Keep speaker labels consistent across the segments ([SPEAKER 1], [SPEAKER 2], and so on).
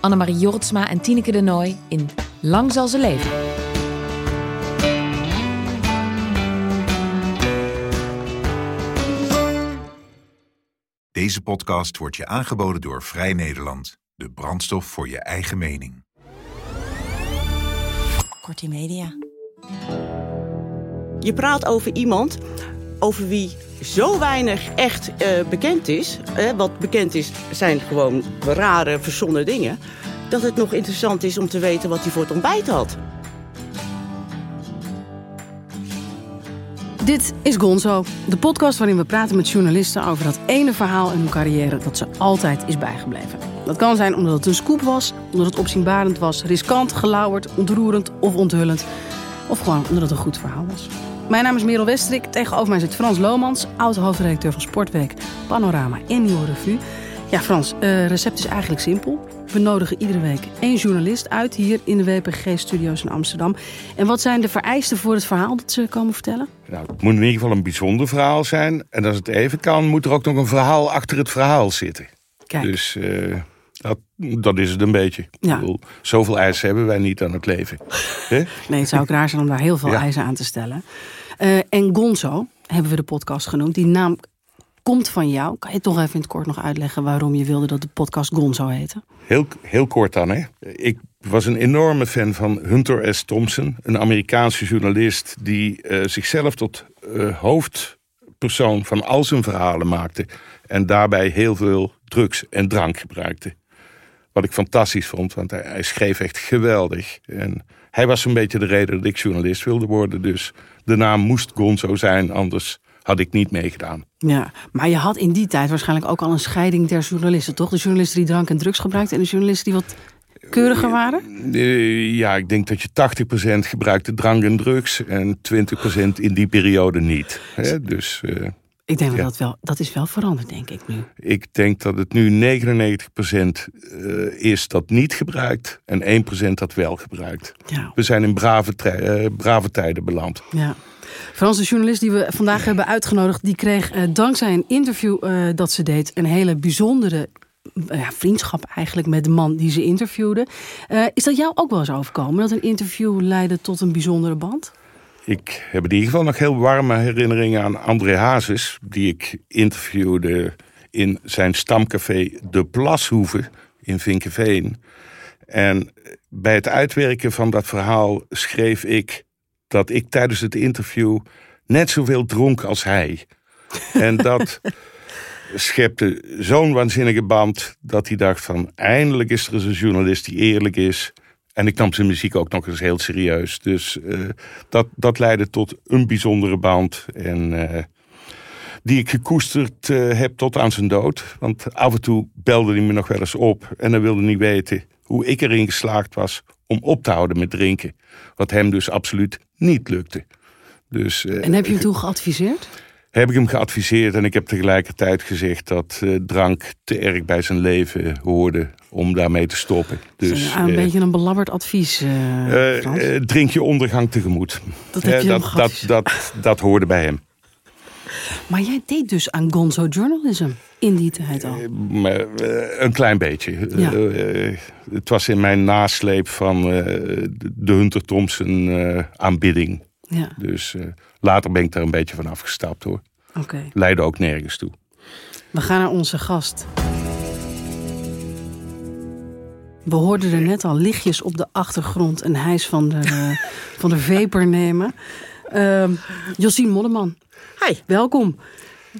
[SPEAKER 1] Annemarie Jortsma en Tineke de Nooi in Lang zal ze leven.
[SPEAKER 2] Deze podcast wordt je aangeboden door Vrij Nederland. De brandstof voor je eigen mening.
[SPEAKER 3] Kortie Media.
[SPEAKER 4] Je praat over iemand over wie zo weinig echt eh, bekend is. Wat bekend is, zijn gewoon rare, verzonnen dingen. Dat het nog interessant is om te weten wat hij voor het ontbijt had.
[SPEAKER 5] Dit is Gonzo, de podcast waarin we praten met journalisten over dat ene verhaal in hun carrière dat ze altijd is bijgebleven. Dat kan zijn omdat het een scoop was, omdat het opzienbarend was, riskant, gelauwerd, ontroerend of onthullend. Of gewoon omdat het een goed verhaal was. Mijn naam is Merel Westrik. Tegenover mij zit Frans Lomans, oud-hoofdredacteur van Sportweek, Panorama en Nieuwe Revue. Ja, Frans, het uh, recept is eigenlijk simpel. We nodigen iedere week één journalist uit hier in de WPG-studio's in Amsterdam. En wat zijn de vereisten voor het verhaal dat ze komen vertellen?
[SPEAKER 6] Nou, het moet in ieder geval een bijzonder verhaal zijn. En als het even kan, moet er ook nog een verhaal achter het verhaal zitten.
[SPEAKER 5] Kijk.
[SPEAKER 6] Dus uh, dat, dat is het een beetje.
[SPEAKER 5] Ja.
[SPEAKER 6] Ik bedoel, zoveel eisen hebben wij niet aan het leven.
[SPEAKER 5] Nee, het zou ook raar zijn om daar heel veel
[SPEAKER 6] Ja.
[SPEAKER 5] eisen aan te stellen. Uh, en Gonzo hebben we de podcast genoemd. Die naam komt van jou. Kan je toch even in het kort nog uitleggen waarom je wilde dat de podcast Gonzo heette?
[SPEAKER 6] Heel, heel kort dan, hè. Ik was een enorme fan van Hunter S. Thompson. Een Amerikaanse journalist die uh, zichzelf tot uh, hoofdpersoon van al zijn verhalen maakte. En daarbij heel veel drugs en drank gebruikte. Wat ik fantastisch vond, want hij, hij schreef echt geweldig. En hij was een beetje de reden dat ik journalist wilde worden. Dus de naam moest Gonzo zijn, anders had ik niet meegedaan.
[SPEAKER 5] Ja, maar je had in die tijd waarschijnlijk ook al een scheiding der journalisten, toch? De journalisten die drank en drugs gebruikten en de journalisten die wat keuriger waren?
[SPEAKER 6] Uh, ja, ik denk dat je 80% gebruikte drank en drugs en 20% in die periode niet. Hè? Dus, uh,
[SPEAKER 5] ik denk ja. dat wel, dat is wel veranderd, denk ik nu.
[SPEAKER 6] Ik denk dat het nu 99% uh, is dat niet gebruikt en 1% dat wel gebruikt.
[SPEAKER 5] Ja.
[SPEAKER 6] We zijn in brave, uh, brave tijden beland.
[SPEAKER 5] Ja. Frans, de journalist die we vandaag hebben uitgenodigd, die kreeg uh, dankzij een interview uh, dat ze deed een hele bijzondere ja, vriendschap eigenlijk met de man die ze interviewde. Uh, is dat jou ook wel eens overkomen? Dat een interview leidde tot een bijzondere band?
[SPEAKER 6] Ik heb in ieder geval nog heel warme herinneringen aan André Hazes, die ik interviewde in zijn stamcafé De Plashoeve in Vinkenveen. En bij het uitwerken van dat verhaal schreef ik dat ik tijdens het interview net zoveel dronk als hij. En dat schepte zo'n waanzinnige band dat hij dacht van eindelijk is er eens een journalist die eerlijk is. En ik nam zijn muziek ook nog eens heel serieus. Dus uh, dat, dat leidde tot een bijzondere band. En uh, die ik gekoesterd uh, heb tot aan zijn dood. Want af en toe belde hij me nog wel eens op. En hij wilde niet weten hoe ik erin geslaagd was om op te houden met drinken. Wat hem dus absoluut niet lukte. Dus,
[SPEAKER 5] en heb je hem toen geadviseerd?
[SPEAKER 6] Heb ik hem geadviseerd en ik heb tegelijkertijd gezegd dat uh, drank te erg bij zijn leven hoorde om daarmee te stoppen. Dus,
[SPEAKER 5] een uh, beetje een belabberd advies. Uh,
[SPEAKER 6] drink je ondergang tegemoet.
[SPEAKER 5] Dat heb je
[SPEAKER 6] dat, dat, dat, dat hoorde bij hem.
[SPEAKER 5] Maar jij deed dus aan gonzo journalism in die tijd al?
[SPEAKER 6] een klein beetje.
[SPEAKER 5] Ja.
[SPEAKER 6] het was in mijn nasleep van de Hunter Thompson aanbidding.
[SPEAKER 5] Ja.
[SPEAKER 6] Dus later ben ik daar een beetje van afgestapt hoor.
[SPEAKER 5] Okay.
[SPEAKER 6] Leidde ook nergens toe.
[SPEAKER 5] We gaan naar onze gast. We hoorden er net al lichtjes op de achtergrond een hijs van de, uh, van de vapor nemen. Uh, Josien Molleman.
[SPEAKER 4] Hi.
[SPEAKER 5] Welkom.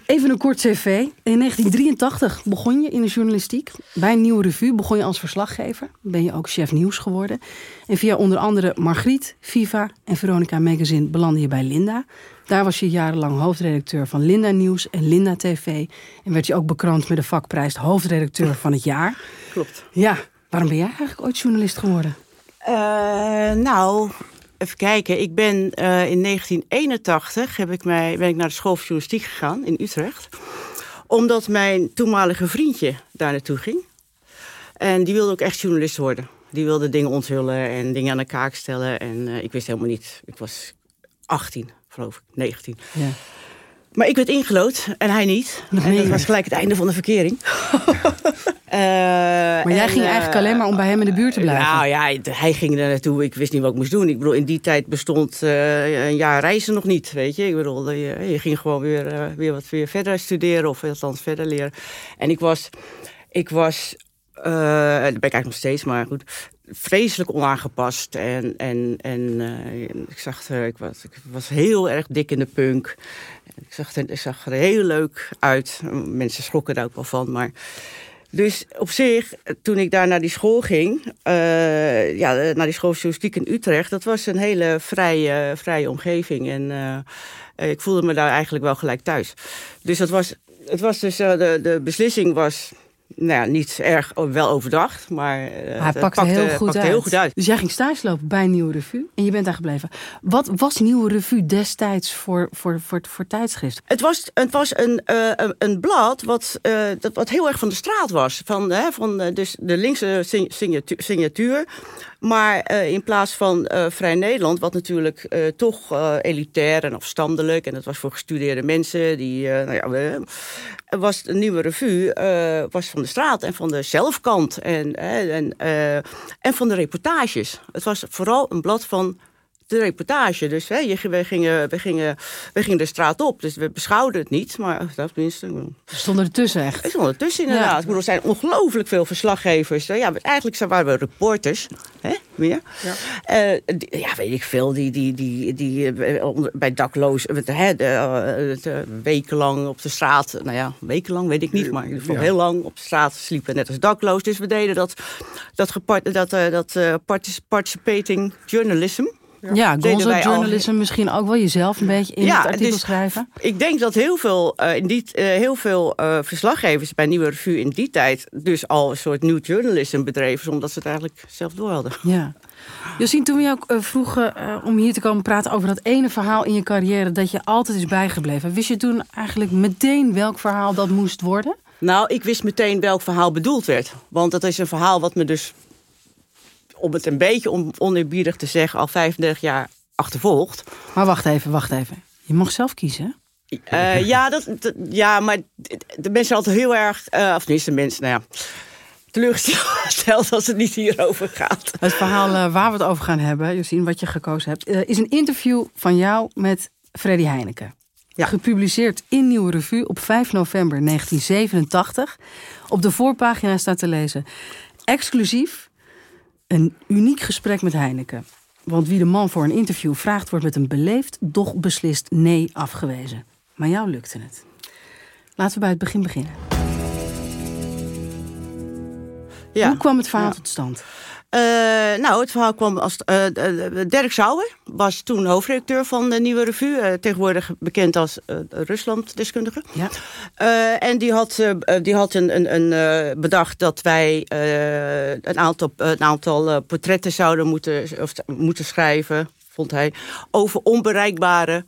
[SPEAKER 5] Even een kort cv. In 1983 begon je in de journalistiek. Bij een nieuwe revue begon je als verslaggever. Ben je ook chef nieuws geworden. En via onder andere Margriet, Viva en Veronica Magazine belandde je bij Linda. Daar was je jarenlang hoofdredacteur van Linda Nieuws en Linda TV. En werd je ook bekroond met de vakprijs hoofdredacteur van het jaar.
[SPEAKER 4] Klopt.
[SPEAKER 5] Ja, Waarom ben jij eigenlijk ooit journalist geworden?
[SPEAKER 4] Uh, nou, even kijken. Ik ben uh, in 1981 heb ik mij, ben ik naar de school van journalistiek gegaan in Utrecht. Omdat mijn toenmalige vriendje daar naartoe ging. En die wilde ook echt journalist worden. Die wilde dingen onthullen en dingen aan de kaak stellen. En uh, ik wist helemaal niet. Ik was 18, geloof ik, 19. Ja. Maar ik werd ingelood en hij niet. En dat was gelijk het einde van de verkering.
[SPEAKER 5] Uh, maar jij ging eigenlijk alleen maar om bij hem in de buurt te blijven?
[SPEAKER 4] Nou ja, hij ging er naartoe. Ik wist niet wat ik moest doen. Ik bedoel, in die tijd bestond uh, een jaar reizen nog niet, weet je. Ik bedoel, je, je ging gewoon weer, uh, weer wat weer verder studeren of althans verder leren. En ik was, ik was, daar ben ik eigenlijk nog steeds, maar goed, vreselijk onaangepast. En, en, en ik, zag ik, was, ik was heel erg dik in de punk. Ik zag, er, heel leuk uit. Mensen schrokken daar ook wel van, maar... Dus op zich, toen ik daar naar die school ging, uh, ja, naar die school journalistiek in Utrecht, dat was een hele vrije, vrije omgeving. En uh, ik voelde me daar eigenlijk wel gelijk thuis. Dus dat was, het was dus, uh, de, de beslissing was nou ja, niet erg wel overdacht, maar, uh,
[SPEAKER 5] hij pakte, pakte, heel, goed pakte heel, goed uit. Dus jij ging stage lopen bij Nieuwe Revue en je bent daar gebleven. Wat was Nieuwe Revue destijds voor, voor, voor, voor tijdschrift?
[SPEAKER 4] Het was, het was een, uh, een blad wat, uh, dat, wat heel erg van de straat was. Van, van dus de linkse signatuur. Maar in plaats van Vrij Nederland, wat natuurlijk toch elitair en afstandelijk... en dat was voor gestudeerde mensen, die, nou ja, was de nieuwe revue was van de straat en van de zelfkant en, en, en van de reportages. Het was vooral een blad van de reportage. Dus hè, we, gingen, we, gingen, we gingen de straat op. Dus we beschouwden het niet. Maar dat tenminste. We
[SPEAKER 5] stonden ertussen echt.
[SPEAKER 4] We stonden ertussen inderdaad. Ja. Ik bedoel, er zijn ongelooflijk veel verslaggevers. Ja, eigenlijk waren we reporters. Hè, meer. Ja. Uh, die, ja, weet ik veel. Die, die, die, die, uh, bij dakloos. Hè, de, wekenlang op de straat. Nou ja, wekenlang weet ik niet. Maar in ieder geval heel lang op de straat sliepen. Net als dakloos. Dus we deden dat, dat, dat, dat, dat participating journalism.
[SPEAKER 5] Ja, ja gonzo journalism misschien ook wel jezelf een beetje in het artikel dus schrijven.
[SPEAKER 4] Ik denk dat heel veel, uh, in die, uh, heel veel uh, verslaggevers bij Nieuwe Revue in die tijd dus al een soort new journalism bedreven, omdat ze het eigenlijk zelf door hadden.
[SPEAKER 5] Ja. Josien, toen we jou vroegen om hier te komen praten over dat ene verhaal in je carrière dat je altijd is bijgebleven, wist je toen eigenlijk meteen welk verhaal dat moest worden?
[SPEAKER 4] Nou, ik wist meteen welk verhaal bedoeld werd. Want dat is een verhaal wat me dus om het een beetje on oneerbiedig te zeggen, al 35 jaar achtervolgt.
[SPEAKER 5] Maar wacht even, wacht even. Je mag zelf kiezen.
[SPEAKER 4] Uh, ja, dat, ja, maar de mensen altijd heel erg, uh, of tenminste mensen, nou ja, teleurgesteld als het niet hierover gaat.
[SPEAKER 5] Het verhaal uh, waar we het over gaan hebben, Josien, wat je gekozen hebt, is een interview van jou met Freddy Heineken. Ja. Gepubliceerd in Nieuwe Revue op 5 november 1987. Op de voorpagina staat te lezen. Exclusief een uniek gesprek met Heineken. Want wie de man voor een interview vraagt, wordt met een beleefd, doch beslist nee afgewezen. Maar jou lukte het. Laten we bij het begin beginnen. Ja. Hoe kwam het verhaal tot stand?
[SPEAKER 4] Uh, nou, het verhaal kwam als. Uh, Dirk Sauer was toen hoofdredacteur van de Nieuwe Revue. Uh, tegenwoordig bekend als Rusland-deskundige. Ja. en die had, die had een, een, een bedacht dat wij een aantal, een aantal portretten zouden moeten, of, moeten schrijven, vond hij, over onbereikbare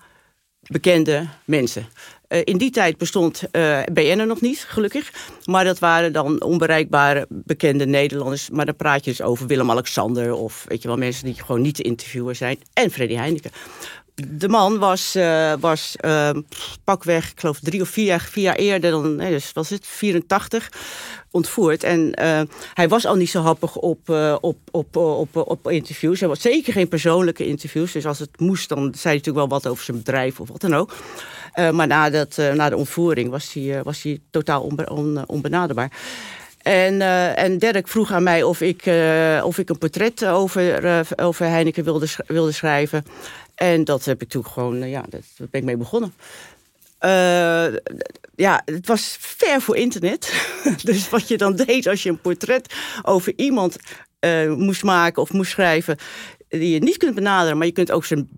[SPEAKER 4] bekende mensen. Uh, in die tijd bestond eh, BN er nog niet, gelukkig. Maar dat waren dan onbereikbare bekende Nederlanders. Maar dan praat je dus over Willem-Alexander... of weet je wel, mensen die gewoon niet te interviewen zijn. En Freddy Heineken. De man was, uh, was pakweg, ik geloof drie of vier jaar, vier jaar eerder dan, dus was het 84, ontvoerd. En hij was al niet zo happig op, op, op, op, op, interviews. Hij was zeker geen persoonlijke interviews. Dus als het moest, dan zei hij natuurlijk wel wat over zijn bedrijf of wat dan ook. Uh, maar na, dat, uh, na de ontvoering was hij, uh, was hij totaal onbe on, onbenaderbaar. En, en Dirk vroeg aan mij of ik, of ik een portret over, over Heineken wilde, wilde schrijven. En dat heb ik toen gewoon, ja, daar ben ik mee begonnen. ja, het was ver voor internet. dus wat je dan deed als je een portret over iemand moest maken of moest schrijven... die je niet kunt benaderen, maar je kunt ook zijn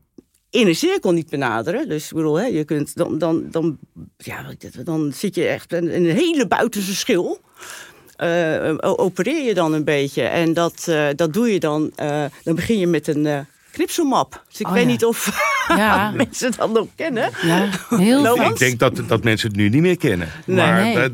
[SPEAKER 4] in een cirkel niet benaderen. Dus ik bedoel, hè, je kunt dan, dan, dan, ja, dan zit je echt in een hele buitense schil. eh, opereer je dan een beetje. En dat, eh, dat doe je dan. eh, dan begin je met een knipselmap. Dus ik
[SPEAKER 5] Oh,
[SPEAKER 4] weet
[SPEAKER 5] ja.
[SPEAKER 4] niet of
[SPEAKER 5] Ja.
[SPEAKER 4] mensen dat nog kennen.
[SPEAKER 5] Ja, heel.
[SPEAKER 6] Ik denk dat, dat mensen het nu niet meer kennen.
[SPEAKER 4] Nee.
[SPEAKER 6] maar
[SPEAKER 5] Nee.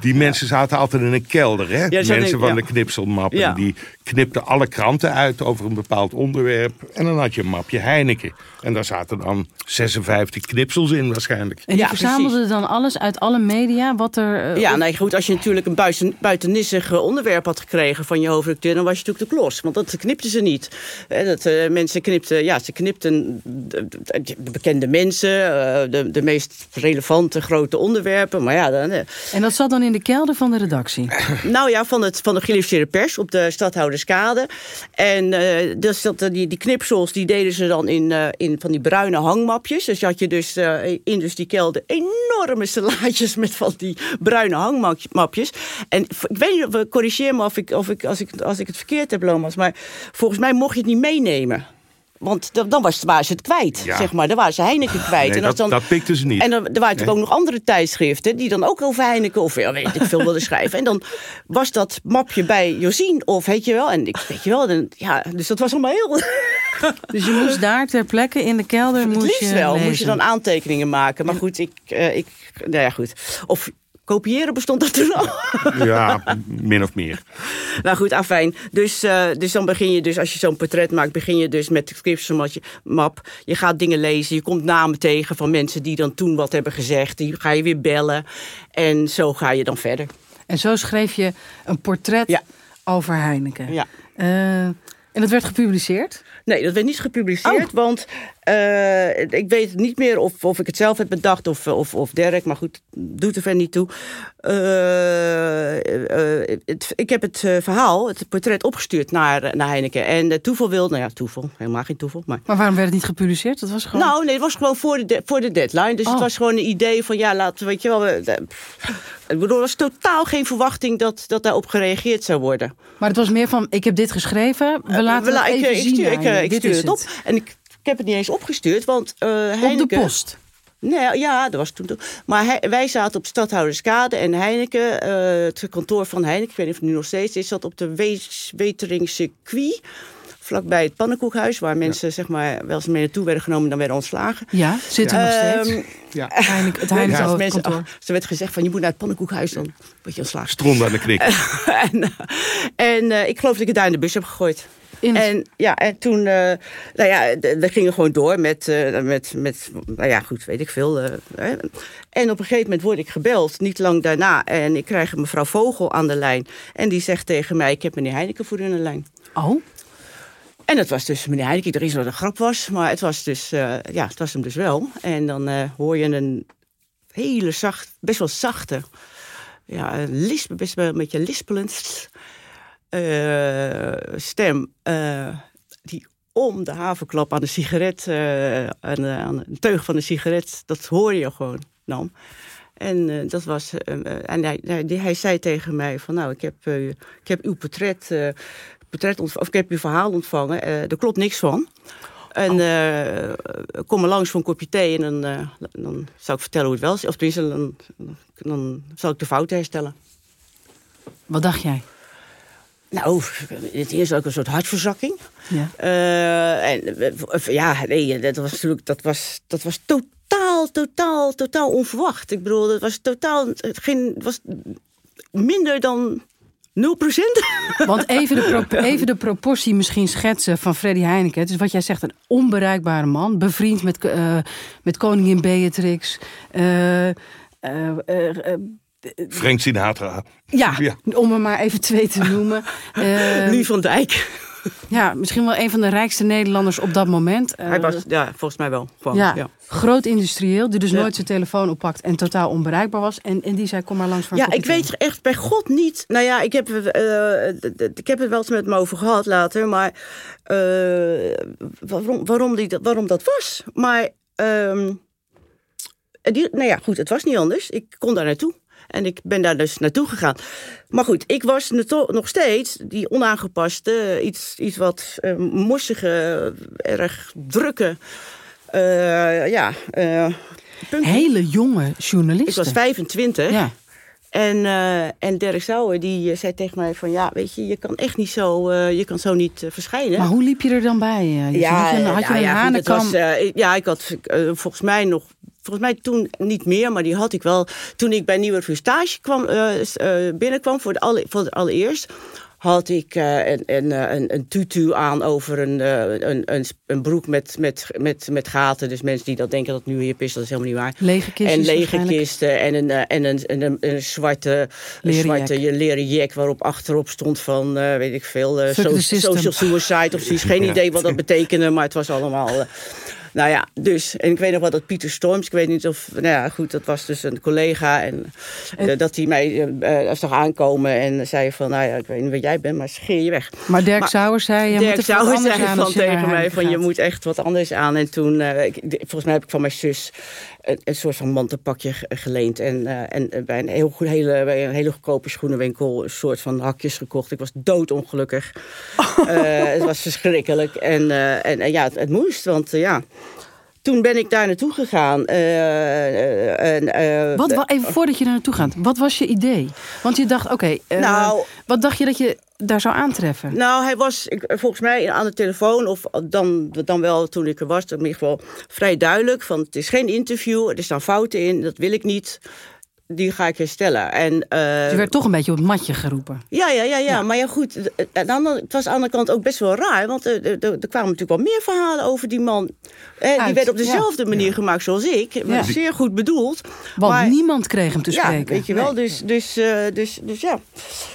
[SPEAKER 6] die mensen zaten altijd in een kelder. Hè?
[SPEAKER 4] Ja,
[SPEAKER 6] mensen van
[SPEAKER 4] ja.
[SPEAKER 6] de knipselmappen.
[SPEAKER 4] Ja.
[SPEAKER 6] Die knipten alle kranten uit over een bepaald onderwerp. En dan had je een mapje Heineken. En daar zaten dan 56 knipsels in waarschijnlijk.
[SPEAKER 5] En die
[SPEAKER 4] Ja,
[SPEAKER 5] verzamelde dan alles uit alle media wat er... eh,
[SPEAKER 4] Ja, nee, goed. Als je natuurlijk een buiten, buitennissig eh, onderwerp had gekregen van je hoofdredacteur, dan was je natuurlijk de klos. Want dat knipten ze niet. Hè, dat, eh, mensen knipten, ja, ze knipten de, de- de bekende mensen, eh, de, de meest relevante grote onderwerpen. Maar ja, dan, eh,
[SPEAKER 5] En dat zat dan in de kelder van de redactie.
[SPEAKER 4] nou ja, van, het, van de geïllustreerde pers op de Stadhouderskade. En eh dus dat, die, die knipsels die deden ze dan in, in van die bruine hangmapjes. Dus had je dus in dus die kelder enorme stellaadjes met van die bruine hangmapjes. En ik weet niet, of- corrigeer me of ik, of ik, als, ik, als ik het verkeerd heb, Lomas. Maar volgens mij mocht je het niet meenemen. Want dan, dan was, waren ze het kwijt,
[SPEAKER 6] Ja.
[SPEAKER 4] zeg maar. Dan waren ze Heineken kwijt.
[SPEAKER 6] Nee,
[SPEAKER 4] en
[SPEAKER 6] dat,
[SPEAKER 4] dan,
[SPEAKER 6] dat pikten ze niet.
[SPEAKER 4] en dan, er waren natuurlijk ook nog andere tijdschriften die dan ook over Heineken of ja, weet ik veel wilden schrijven. En dan was dat mapje bij Josien of weet je wel. En ik weet je wel, dan, ja, dus dat was allemaal heel.
[SPEAKER 5] Dus je moest daar ter plekke in de kelder
[SPEAKER 4] Het
[SPEAKER 5] moest
[SPEAKER 4] liefst
[SPEAKER 5] je
[SPEAKER 4] wel,
[SPEAKER 5] lezen.
[SPEAKER 4] moest je dan aantekeningen maken. Maar goed, ik, eh, ik nou ja, goed. Of kopiëren bestond dat toen al.
[SPEAKER 6] Ja, min of meer.
[SPEAKER 4] Nou goed, afijn. Dus, eh, dus dan begin je dus, als je zo'n portret maakt, begin je dus met de scriptmap. Je gaat dingen lezen, je komt namen tegen van mensen die dan toen wat hebben gezegd. Die ga je weer bellen. En zo ga je dan verder.
[SPEAKER 5] En zo schreef je een portret
[SPEAKER 4] Ja.
[SPEAKER 5] over Heineken.
[SPEAKER 4] Ja.
[SPEAKER 5] Eh, en dat werd gepubliceerd?
[SPEAKER 4] Nee, dat werd niet gepubliceerd,
[SPEAKER 5] Oh.
[SPEAKER 4] want eh, ik weet niet meer of, of ik het zelf heb bedacht of, of, of Dirk, maar goed, doet er verder niet toe. Eh, eh, het- ik heb het verhaal, het portret opgestuurd naar, naar Heineken. En toeval wilde, nou ja, toeval, helemaal geen toeval, maar...
[SPEAKER 5] Maar waarom werd het niet gepubliceerd? Dat was gewoon...
[SPEAKER 4] Nou, nee, het was gewoon voor de, de- voor de deadline. Dus
[SPEAKER 5] Oh.
[SPEAKER 4] het was gewoon een idee van, ja, laten we, weet je wel... we- ik bedoel, er was totaal geen verwachting dat, dat daarop gereageerd zou worden.
[SPEAKER 5] Maar het was meer van, ik heb dit geschreven, we laten
[SPEAKER 4] We
[SPEAKER 5] het even
[SPEAKER 4] ik
[SPEAKER 5] zien
[SPEAKER 4] ik, stuur
[SPEAKER 5] is
[SPEAKER 4] het op. En ik, ik heb het niet eens opgestuurd, want eh
[SPEAKER 5] Op
[SPEAKER 4] Heineken...
[SPEAKER 5] de post.
[SPEAKER 4] Nee, ja, dat was toen. toch. Maar hij- wij zaten op Stadhouderskade en Heineken, eh, het kantoor van Heineken, ik weet niet of het nu nog steeds is, zat op de Wees- Wetering circuit. Vlakbij het pannenkoekhuis, waar mensen zeg maar, wel eens mee naartoe werden genomen en dan werden ontslagen.
[SPEAKER 5] Ja, zit er nog steeds.
[SPEAKER 4] Ehm,
[SPEAKER 6] Ja.
[SPEAKER 5] Heineken, het
[SPEAKER 4] ja,
[SPEAKER 5] Heineken
[SPEAKER 4] mensen, oh, ze werd gezegd van je moet naar het pannenkoekhuis, dan word je ontslagen.
[SPEAKER 6] Stront aan de knik.
[SPEAKER 4] en eh, en eh, ik geloof dat ik het daar in de bus heb gegooid.
[SPEAKER 5] In het-
[SPEAKER 4] En ja, en toen, eh, nou ja, we gingen gewoon door met, eh, met, met, nou ja, goed, weet ik veel. eh, hè. En op een gegeven moment word ik gebeld, niet lang daarna. En ik krijg mevrouw Vogel aan de lijn. En die zegt tegen mij, ik heb meneer Heineken voor u aan de lijn.
[SPEAKER 5] Oh,
[SPEAKER 4] En het was dus meneer Heineken, er is wat een grap was. Maar het was dus, ja, het was hem dus wel. En dan hoor je een hele zacht, best wel zachte, ja, een lisp, best wel een beetje lispelend stem. eh, die om de havenklap aan de sigaret, eh, aan, de- aan een teug van de sigaret, dat hoor je gewoon nam. En eh, dat was. eh, eh, en hij, hij, hij zei tegen mij: van nou, ik heb, eh, ik heb uw portret, eh, portret of ik heb uw verhaal ontvangen. eh er klopt niks van. En eh, kom maar langs voor een kopje thee en dan, eh, dan zal ik vertellen hoe het wel is. Of tenminste, dan, dan zal ik de fouten herstellen.
[SPEAKER 5] wat dacht jij?
[SPEAKER 4] Nou, het eerst ook een soort hartverzakking.
[SPEAKER 5] Ja.
[SPEAKER 4] Eh, en eh, ja, nee, dat was natuurlijk, dat was, dat was totaal, totaal, totaal onverwacht. Ik bedoel, dat was totaal, het ging, het was minder dan 0%.
[SPEAKER 5] Want even de, even de proportie misschien schetsen van Freddy Heineken. Het is wat jij zegt, een onbereikbare man. Bevriend met, eh, met koningin Beatrix.
[SPEAKER 6] Frank Sinatra.
[SPEAKER 5] ja,
[SPEAKER 6] Ja.
[SPEAKER 5] om er maar even twee te noemen. Eh,
[SPEAKER 4] nu van Dijk.
[SPEAKER 5] ja, misschien wel een van de rijkste Nederlanders op dat moment. Eh,
[SPEAKER 4] Hij was, ja, volgens mij wel. Gewoon,
[SPEAKER 5] ja,
[SPEAKER 4] ja.
[SPEAKER 5] groot industrieel, die dus
[SPEAKER 4] Ja.
[SPEAKER 5] nooit zijn telefoon oppakt en totaal onbereikbaar was. En, en die zei, kom maar langs voor een
[SPEAKER 4] Ja, ik weet echt bij God niet. Nou ja, ik heb, eh, ik heb het wel eens met hem over gehad later. Maar eh, waarom, waarom, die, dat- waarom dat was. Maar, ehm, die, nou ja, goed, het was niet anders. Ik kon daar naartoe. En ik ben daar dus naartoe gegaan. Maar goed, ik was nog steeds die onaangepaste, iets, iets wat eh, morsige, erg drukke. eh, ja, eh.
[SPEAKER 5] Hele jonge
[SPEAKER 4] ik
[SPEAKER 5] journalisten.
[SPEAKER 4] was 25.
[SPEAKER 5] Ja.
[SPEAKER 4] En, uh, en Dirk Sauer die uh, zei tegen mij van ja, weet je, je kan echt niet zo, uh, je kan zo niet verschijnen.
[SPEAKER 5] Maar hoe liep je er dan bij? Je
[SPEAKER 4] ja,
[SPEAKER 5] had je, had je
[SPEAKER 4] nou
[SPEAKER 5] een
[SPEAKER 4] ja,
[SPEAKER 5] hanenkam?
[SPEAKER 4] was, ja, ik had volgens mij nog volgens mij toen niet meer, maar die had ik wel. Toen ik bij Nieuwe Stage kwam, binnenkwam voor, de alle, voor het allereerst had ik uh, een, een, een, een, tutu aan over een, een, een, broek met, met, met, met gaten. Dus mensen die dat denken dat het nu hip is, dat is helemaal niet waar.
[SPEAKER 5] Lege kisten.
[SPEAKER 4] En lege kisten en een, en een, een, een, zwarte, een zwarte leren jack waarop achterop stond van, weet ik veel, so, social suicide of zoiets. Geen idee wat dat betekende, maar het was allemaal... Nou ja, dus. En ik weet nog wel dat Pieter Storms, ik weet niet of. Nou ja, goed, dat was dus een collega. En, en dat hij mij uh, zag aankomen en zei van. Nou ja, ik weet niet wat jij bent, maar scheer je weg.
[SPEAKER 5] Maar Dirk Sauer zei. Je
[SPEAKER 4] Dirk
[SPEAKER 5] moet
[SPEAKER 4] Sauer
[SPEAKER 5] zei
[SPEAKER 4] van tegen mij: van je moet echt wat anders aan. En toen, ik, volgens mij heb ik van mijn zus een, een soort van mantelpakje geleend. En, uh, en bij, een heel goed, hele, bij een hele goedkope schoenenwinkel een soort van hakjes gekocht. Ik was doodongelukkig. Oh. Uh, het was verschrikkelijk. En, en, en, ja, het, het moest, want ja. Toen ben ik daar naartoe gegaan.
[SPEAKER 5] wat, even voordat je daar naartoe gaat, wat was je idee? Want je dacht, oké, okay, nou, wat dacht je dat je daar zou aantreffen?
[SPEAKER 4] Nou, hij was ik, volgens mij aan de telefoon, of dan, dan wel toen ik er was, in ieder geval vrij duidelijk. Van het is geen interview, er staan fouten in, dat wil ik niet. Die ga ik herstellen. En, uh,
[SPEAKER 5] je werd toch een beetje op het matje geroepen.
[SPEAKER 4] Ja, ja, ja, ja. ja. maar ja goed. Het was aan de andere kant ook best wel raar. Want er, er, er kwamen natuurlijk wel meer verhalen over die man. Eh, die werd op dezelfde ja. manier ja. gemaakt zoals ik. Ja. Zeer goed bedoeld.
[SPEAKER 5] Want
[SPEAKER 4] maar,
[SPEAKER 5] niemand kreeg hem te spreken.
[SPEAKER 4] Ja, weet je wel. Nee. Dus, dus, uh, dus, dus ja.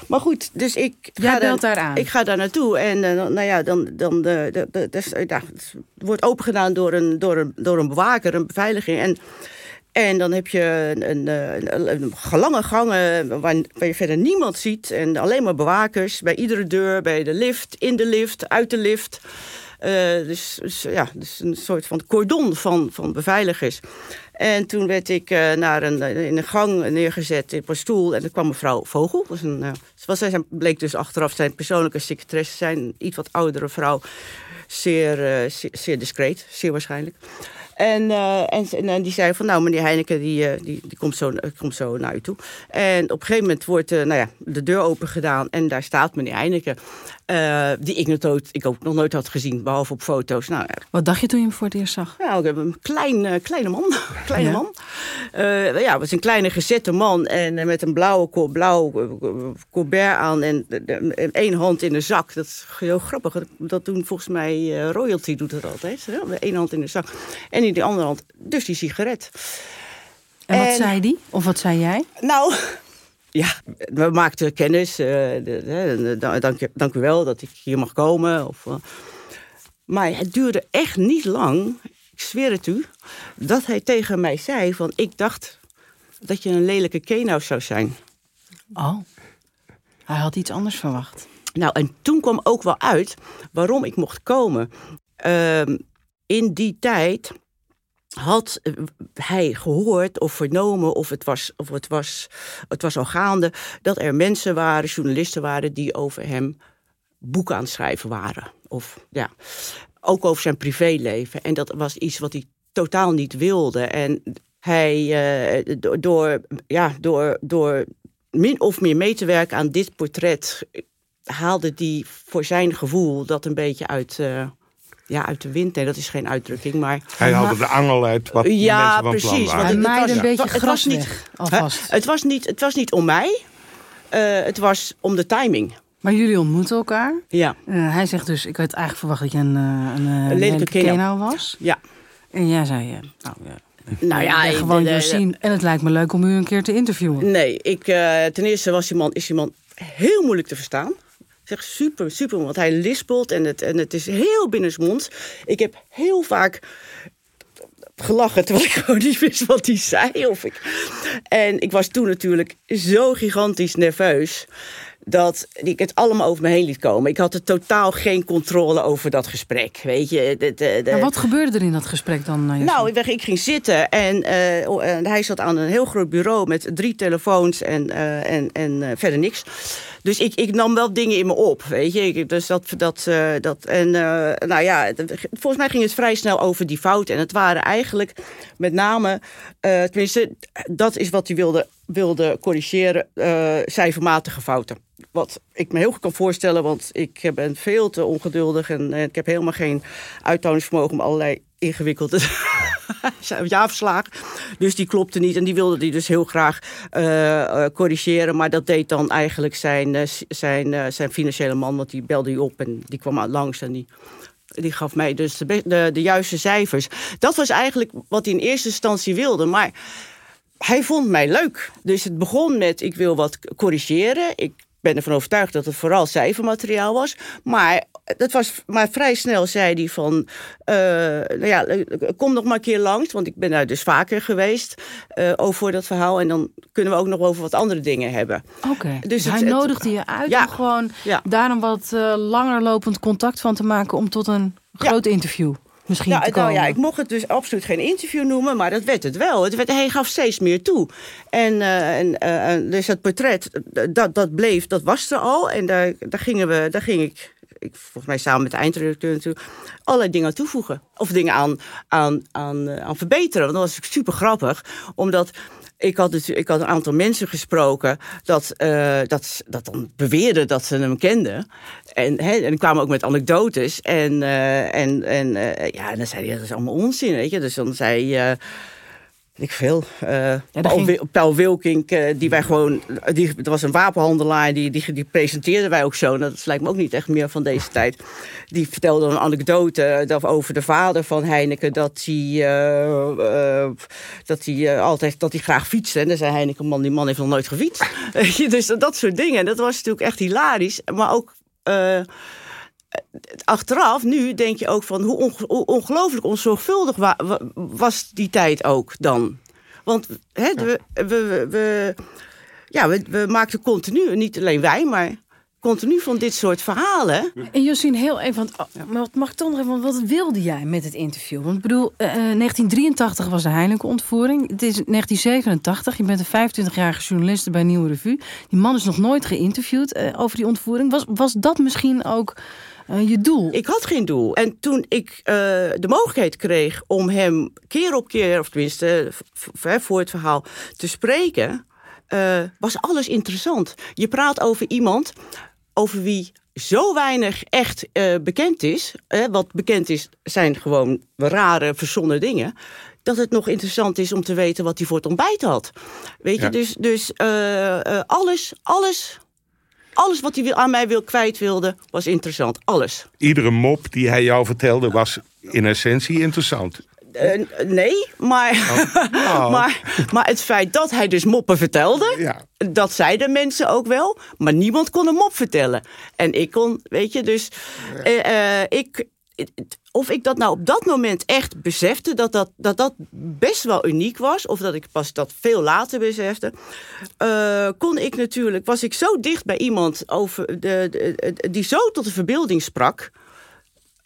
[SPEAKER 4] Maar goed, dus ik
[SPEAKER 5] Jij
[SPEAKER 4] ga,
[SPEAKER 5] belt
[SPEAKER 4] daar,
[SPEAKER 5] daar aan.
[SPEAKER 4] ik ga daar naartoe. En uh, nou ja, dan, dan de, de, de, het wordt opengedaan door een, door, een, door een bewaker, een beveiliging. En en dan heb je een, een, een, lange gangen waar, waar, je verder niemand ziet. En alleen maar bewakers bij iedere deur, bij de lift, in de lift, uit de lift. Uh, dus, dus, ja, dus een soort van cordon van, van beveiligers. En toen werd ik uh, naar een, in een gang neergezet op een stoel. En er kwam mevrouw Vogel. Was een, uh, was, zij bleek dus achteraf zijn persoonlijke secretaresse zijn. Iets wat oudere vrouw. Zeer, zeer, zeer discreet, zeer waarschijnlijk. En, uh, en, en, die zei van, nou, meneer Heineken, die, uh, die, die komt, zo, komt zo naar u toe. En op een gegeven moment wordt nou ja, de deur open gedaan en daar staat meneer Heineken. Die ik, nog ik ook nog nooit had gezien, behalve op foto's. Nou,
[SPEAKER 5] Wat dacht je toen je hem voor het eerst zag?
[SPEAKER 4] Nou, ik heb een klein, kleine man. kleine ja. man. ja, het was een kleine gezette man en met een blauwe blauw colbert aan en één hand in de zak. Dat is heel grappig. Dat doen volgens mij royalty doet dat altijd. Hè? Eén hand in de zak. En in de andere hand dus die sigaret.
[SPEAKER 5] En wat en, zei die? Of wat zei jij?
[SPEAKER 4] Nou, ja, we maakten kennis. De, dank, dank u wel dat ik hier mag komen. Of, uh, maar het duurde echt niet lang, ik zweer het u, dat hij tegen mij zei van ik dacht dat je een lelijke kenau zou zijn.
[SPEAKER 5] Oh, hij had iets anders verwacht.
[SPEAKER 4] Nou, en toen kwam ook wel uit waarom ik mocht komen. Uh, in die tijd had hij gehoord of vernomen, of het was, of het was, het was al gaande, dat er mensen waren, journalisten waren, die over hem boeken aan het schrijven waren. Of ja, ook over zijn privéleven. En dat was iets wat hij totaal niet wilde. En hij, uh, door, ja, door, door min of meer mee te werken aan dit portret, haalde hij voor zijn gevoel dat een beetje uit. Uh, ja, uit de wind. Nee, dat is geen uitdrukking, maar...
[SPEAKER 6] Hij haalde de angel uit wat
[SPEAKER 4] ja,
[SPEAKER 6] de mensen
[SPEAKER 4] van
[SPEAKER 6] precies,
[SPEAKER 4] plan waren.
[SPEAKER 5] maaide een beetje
[SPEAKER 4] het
[SPEAKER 5] gras
[SPEAKER 4] was niet,
[SPEAKER 5] weg, alvast.
[SPEAKER 4] Het was niet, het was niet om mij. Uh, het was om de timing.
[SPEAKER 5] Maar jullie ontmoeten elkaar.
[SPEAKER 4] Ja.
[SPEAKER 5] Uh, hij zegt dus, ik had eigenlijk verwacht dat je een, uh, een,
[SPEAKER 4] een lelijke
[SPEAKER 5] was.
[SPEAKER 4] Ja.
[SPEAKER 5] En jij zei, uh, nou ja...
[SPEAKER 4] Nou ja,
[SPEAKER 5] ik gewoon de, zien. En het lijkt me leuk om u een keer te interviewen.
[SPEAKER 4] Nee, ik, ten eerste was die man, is die man heel moeilijk te verstaan. Zeg super, super, want hij lispelt en het, en het is heel binnensmonds. Ik heb heel vaak gelachen terwijl ik gewoon niet wist wat hij zei. Of ik... En ik was toen natuurlijk zo gigantisch nerveus dat ik het allemaal over me heen liet komen. Ik had er totaal geen controle over dat gesprek, weet je. De, de, de...
[SPEAKER 5] Maar wat gebeurde er in dat gesprek dan?
[SPEAKER 4] Nou, ik, ik ging zitten en uh, hij zat aan een heel groot bureau met drie telefoons en, uh, en, en uh, verder niks. Dus ik, ik nam wel dingen in me op, weet je. Dus dat, dat, uh, dat en uh, nou ja, volgens mij ging het vrij snel over die fouten. En het waren eigenlijk met name, uh, tenminste, dat is wat hij wilde, wilde corrigeren, cijfermatige fouten. Wat ik me heel goed kan voorstellen, want ik ben veel te ongeduldig en ik heb helemaal geen uithoudingsvermogen om allerlei ingewikkelde jaarverslagen. Dus die klopte niet en die wilde die dus heel graag uh, corrigeren. Maar dat deed dan eigenlijk zijn, uh, zijn, zijn financiële man, want die belde je op en die kwam langs en die die gaf mij dus de, de, de, juiste cijfers. Dat was eigenlijk wat hij in eerste instantie wilde. Maar hij vond mij leuk. Dus het begon met: ik wil wat corrigeren. Ik ben ervan overtuigd dat het vooral cijfermateriaal was. Maar dat was maar vrij snel zei hij van, uh, nou ja, kom nog maar een keer langs, want ik ben daar dus vaker geweest uh, over dat verhaal. En dan kunnen we ook nog over wat andere dingen hebben.
[SPEAKER 5] Oké, okay. dus, hij nodigde je uit ja, om gewoon ja. daar een wat uh, langer lopend contact van te maken om tot een groot interview misschien
[SPEAKER 4] nou,
[SPEAKER 5] te komen.
[SPEAKER 4] Nou ja, ik mocht het dus absoluut geen interview noemen, maar dat werd het wel. Het werd, hij gaf steeds meer toe. En, uh, en uh, dus het portret, dat, dat bleef, dat was er al. En daar, daar, gingen we, daar ging ik ik, volgens mij samen met de eindredacteur natuurlijk, allerlei dingen aan toevoegen. Of dingen aan, aan, aan, aan verbeteren. Want dat was super grappig. Omdat ik had, ik had een aantal mensen gesproken dat, uh, dat, dat dan beweerden dat ze hem kenden. En, en kwamen ook met anekdotes. En, uh, en, en uh, ja, en dan zei hij, dat is allemaal onzin, weet je. Dus dan zei ik veel. Uh, ja, Paul, ging... Paul Wilkink, uh, die wij gewoon. Die, er was een wapenhandelaar, die, die, die presenteerden wij ook zo. Dat lijkt me ook niet echt meer van deze tijd. Die vertelde een anekdote over de vader van Heineken. Dat hij, uh, dat hij altijd dat hij graag fietste. En dan zei Heineken: man, die man heeft nog nooit gefietst. dus dat soort dingen. Dat was natuurlijk echt hilarisch. Maar ook achteraf, nu denk je ook van hoe ongelooflijk onzorgvuldig was die tijd ook dan. Want hè, we, we, we, ja, we, we maakten continu, niet alleen wij, maar continu van dit soort verhalen.
[SPEAKER 5] En Josien, heel even, want, oh, maar mag ik toch nog even, wat wilde jij met het interview? Want ik bedoel, uh, 1983 was de Heineken-ontvoering. Het is 1987, je bent een 25-jarige journalist bij Nieuwe Revue. Die man is nog nooit geïnterviewd uh, over die ontvoering. Was, was dat misschien ook uh, je doel?
[SPEAKER 4] Ik had geen doel. En toen ik uh, de mogelijkheid kreeg om hem keer op keer, of tenminste voor het verhaal, te spreken, uh, was alles interessant. Je praat over iemand over wie zo weinig echt bekend is. wat bekend is, zijn gewoon rare, verzonnen dingen dat het nog interessant is om te weten wat hij voor het ontbijt had. Weet je, dus, dus uh, uh, alles, alles alles wat hij aan mij wil, kwijt wilde, was interessant. Alles.
[SPEAKER 6] Iedere mop die hij jou vertelde was in essentie interessant.
[SPEAKER 4] Uh, nee, maar, oh. maar, maar het feit dat hij dus moppen vertelde, ja. dat zeiden mensen ook wel. Maar niemand kon een mop vertellen. En ik kon, weet je, dus uh, uh, ik, of ik dat nou op dat moment echt besefte, dat dat, dat, dat best wel uniek was, of dat ik pas dat veel later besefte, uh, kon ik natuurlijk, was ik zo dicht bij iemand over de, de, die zo tot de verbeelding sprak.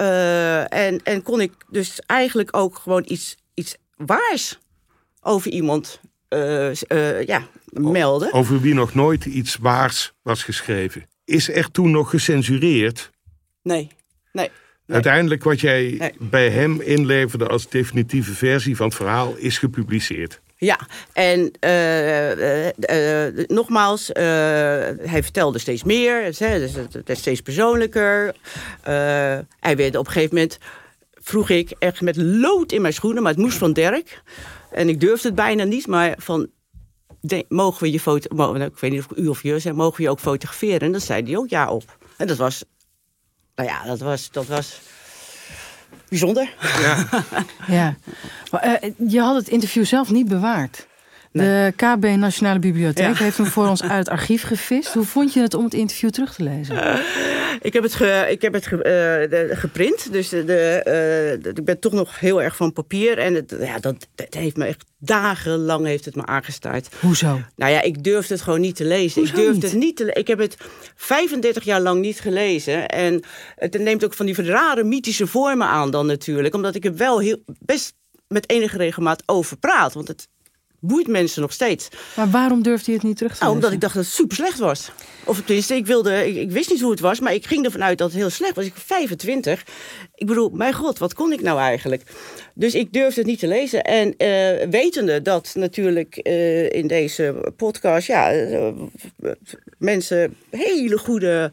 [SPEAKER 4] Uh, en, en kon ik dus eigenlijk ook gewoon iets, iets waars over iemand uh, ja, melden.
[SPEAKER 6] Over wie nog nooit iets waars was geschreven. Is er toen nog gecensureerd?
[SPEAKER 4] Nee, nee.
[SPEAKER 6] Uiteindelijk wat jij bij hem inleverde als definitieve versie van het verhaal is gepubliceerd.
[SPEAKER 4] Ja, en uh, uh, nogmaals, hij vertelde steeds meer. Dus het werd steeds persoonlijker. hij werd op een gegeven moment, vroeg ik echt met lood in mijn schoenen, maar het moest van Dirk. En ik durfde het bijna niet, maar van, mogen we je foto, nou, ik weet niet of u of je zei, mogen we je ook fotograferen? En dan zei hij ook ja op. En dat was nou ja, dat was, dat was bijzonder.
[SPEAKER 5] Ja. ja. Maar, uh, je had het interview zelf niet bewaard. De KB Nationale Bibliotheek heeft hem voor ons uit het archief gevist. Hoe vond je het om het interview terug te lezen? Uh,
[SPEAKER 4] ik heb het, ge, ik heb het ge, uh, geprint. Dus de, de, ik ben toch nog heel erg van papier. En het, ja, dat, dat heeft me echt dagenlang heeft het me aangestaard.
[SPEAKER 5] Hoezo?
[SPEAKER 4] Nou ja, ik durfde het gewoon niet te lezen. ik durfde het niet te Ik heb het 35 jaar lang niet gelezen. En het neemt ook van die rare mythische vormen aan dan natuurlijk. Omdat ik er wel heel, best met enige regelmaat over praat. Want het, boeit mensen nog steeds.
[SPEAKER 5] Maar waarom durfde je het niet terug te
[SPEAKER 4] Nou, omdat ik dacht dat het super slecht was. Of tenminste, ik, wilde, ik, ik wist niet hoe het was, maar ik ging ervan uit dat het heel slecht was. Ik was 25. Ik bedoel, mijn god, wat kon ik nou eigenlijk? Dus ik durfde het niet te lezen. En eh, wetende dat natuurlijk eh, in deze podcast, ja, eh, mensen hele goede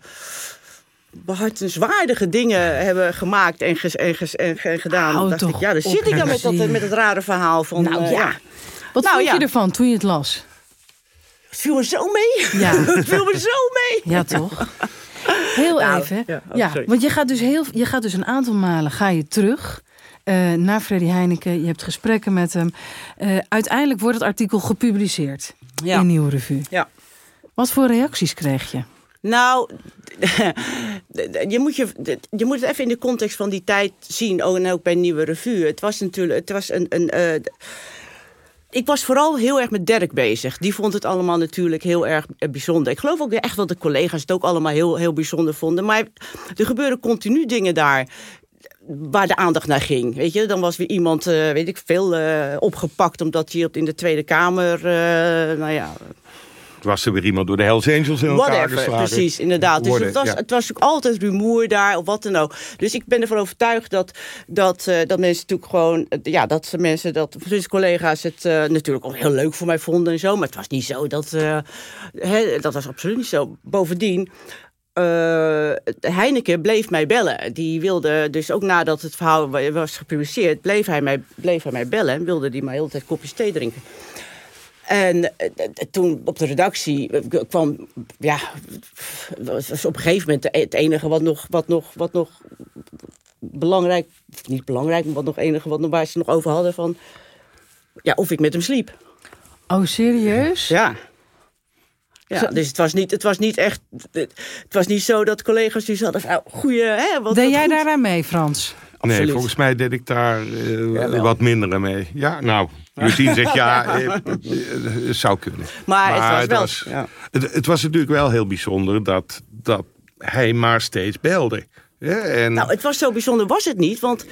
[SPEAKER 4] behartenswaardige dingen hebben gemaakt en, ges- en, ges- en, en gedaan.
[SPEAKER 5] Hou
[SPEAKER 4] dacht ik, ja, dan zit ik dan met, dat, met het rare verhaal van...
[SPEAKER 5] Nou ja. Wat
[SPEAKER 4] Nou,
[SPEAKER 5] vond
[SPEAKER 4] ja.
[SPEAKER 5] je ervan toen je het las?
[SPEAKER 4] Het viel me zo mee.
[SPEAKER 5] Ja.
[SPEAKER 4] het viel me zo mee.
[SPEAKER 5] Ja, toch? Heel
[SPEAKER 4] Nou,
[SPEAKER 5] even.
[SPEAKER 4] ja, oh,
[SPEAKER 5] want je gaat, dus heel, je gaat dus een aantal malen ga je terug eh, naar Freddy Heineken. Je hebt gesprekken met hem. Eh, uiteindelijk wordt het artikel gepubliceerd
[SPEAKER 4] Ja.
[SPEAKER 5] in Nieuwe Revue.
[SPEAKER 4] Ja.
[SPEAKER 5] Wat voor reacties kreeg je?
[SPEAKER 4] Nou, je moet, je, je moet het even in de context van die tijd zien. En ook bij Nieuwe Revue. Het was natuurlijk het was een. een eh, ik was vooral heel erg met Dirk bezig. Die vond het allemaal natuurlijk heel erg eh, bijzonder. Ik geloof ook echt dat de collega's het ook allemaal heel, heel bijzonder vonden. Maar er gebeuren continu dingen daar waar de aandacht naar ging. Weet je, dan was weer iemand, eh, weet ik veel, eh, opgepakt omdat hij in de Tweede Kamer, nou ja,
[SPEAKER 6] Was er weer iemand door de Hells Angels in elkaar
[SPEAKER 4] Whatever,
[SPEAKER 6] geslagen?
[SPEAKER 4] precies, inderdaad. Dus het, was,
[SPEAKER 6] ja.
[SPEAKER 4] het was ook altijd rumoer daar of wat dan ook. Dus ik ben ervan overtuigd dat, dat, eh, dat mensen natuurlijk gewoon... Ja, dat ze mensen, dat dus collega's het eh, natuurlijk ook heel leuk voor mij vonden en zo. Maar het was niet zo dat... eh, dat was absoluut niet zo. Bovendien... Heineken bleef mij bellen. Die wilde dus ook nadat het verhaal wa- was gepubliceerd, bleef hij mij, bleef hij mij bellen en wilde die mij de hele tijd kopjes thee drinken. En eh, eh, toen op de redactie eh, kwam, ja, was op een gegeven moment het enige wat nog, wat nog, wat nog belangrijk, niet belangrijk, maar wat nog enige wat nog waar ze nog over hadden van, ja, of ik met hem sliep.
[SPEAKER 5] Oh, serieus?
[SPEAKER 4] Ja. Ja, dus het was, niet, het was niet echt. Het was niet zo dat collega's die hadden van. Nou, goeie, hè? Wat,
[SPEAKER 5] Deed
[SPEAKER 4] wat
[SPEAKER 5] jij daaraan mee, Frans?
[SPEAKER 6] Nee, volgens mij deed ik daar eh, wat minder mee. Ja, nou, Justine zegt ja, eh, eh, het zou kunnen.
[SPEAKER 4] Maar, het was wel. ja.
[SPEAKER 6] het, het was natuurlijk wel heel bijzonder dat, dat hij maar steeds belde. Ja, en
[SPEAKER 4] Nou, het was zo bijzonder, was het niet. Want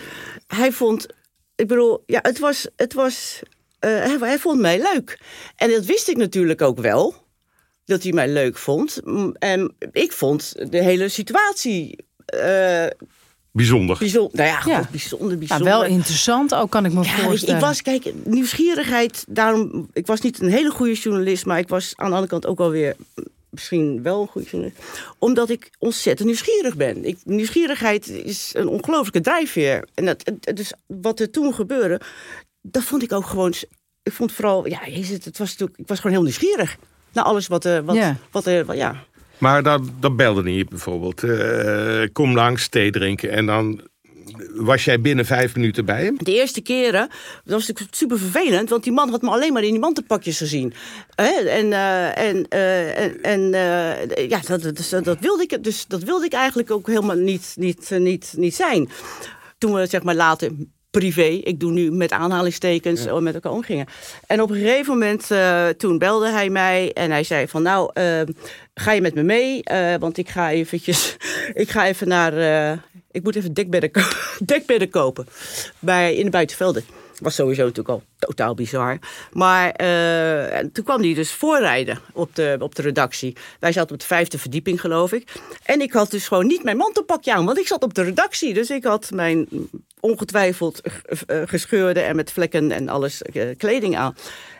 [SPEAKER 4] hij vond, ik bedoel, ja, het was, het was, eh, hij, hij vond mij leuk. En dat wist ik natuurlijk ook wel, dat hij mij leuk vond. En ik vond de hele situatie eh
[SPEAKER 6] bijzonder.
[SPEAKER 4] bijzonder. Nou ja,
[SPEAKER 5] Ja.
[SPEAKER 4] bijzonder,
[SPEAKER 5] Nou,
[SPEAKER 4] bijzonder.
[SPEAKER 5] wel interessant ook, kan ik me
[SPEAKER 4] Ja,
[SPEAKER 5] voorstellen.
[SPEAKER 4] ik was, kijk, nieuwsgierigheid, daarom, ik was niet een hele goede journalist, maar ik was aan de andere kant ook wel weer misschien wel een goede journalist. Omdat ik ontzettend nieuwsgierig ben. Ik, nieuwsgierigheid is een ongelooflijke drijfveer. En dat, dus wat er toen gebeurde, dat vond ik ook gewoon, ik vond vooral, ja, jezus, het was natuurlijk, ik was gewoon heel nieuwsgierig. Naar alles wat er, wat,
[SPEAKER 5] Ja.
[SPEAKER 4] wat er, wat- ja.
[SPEAKER 6] Maar dat, dat belde niet bijvoorbeeld. eh, kom langs, thee drinken. En dan was jij binnen vijf minuten bij hem.
[SPEAKER 4] De eerste keren, dat was natuurlijk super vervelend, want die man had me alleen maar in die mantelpakjes gezien. En, eh, en, eh, en, en eh, ja, dat, dat, wilde ik, dus dat wilde ik eigenlijk ook helemaal niet, niet, niet, niet zijn. Toen we zeg maar later privé, ik doe nu met aanhalingstekens, eh, met elkaar omgingen. En op een gegeven moment, eh, toen belde hij mij en hij zei van nou, eh, ga je met me mee? Eh, want ik ga eventjes, ik ga even naar, ik moet even dekbedden, ko- dekbedden kopen bij, in de buitenvelden. Was sowieso natuurlijk al totaal bizar. Maar en toen kwam hij dus voorrijden op de, op de redactie. Wij zaten op de vijfde verdieping, geloof ik. En ik had dus gewoon niet mijn mantelpakje aan, want ik zat op de redactie. Dus ik had mijn ongetwijfeld eh, eh, gescheurde en met vlekken en alles eh, kleding aan.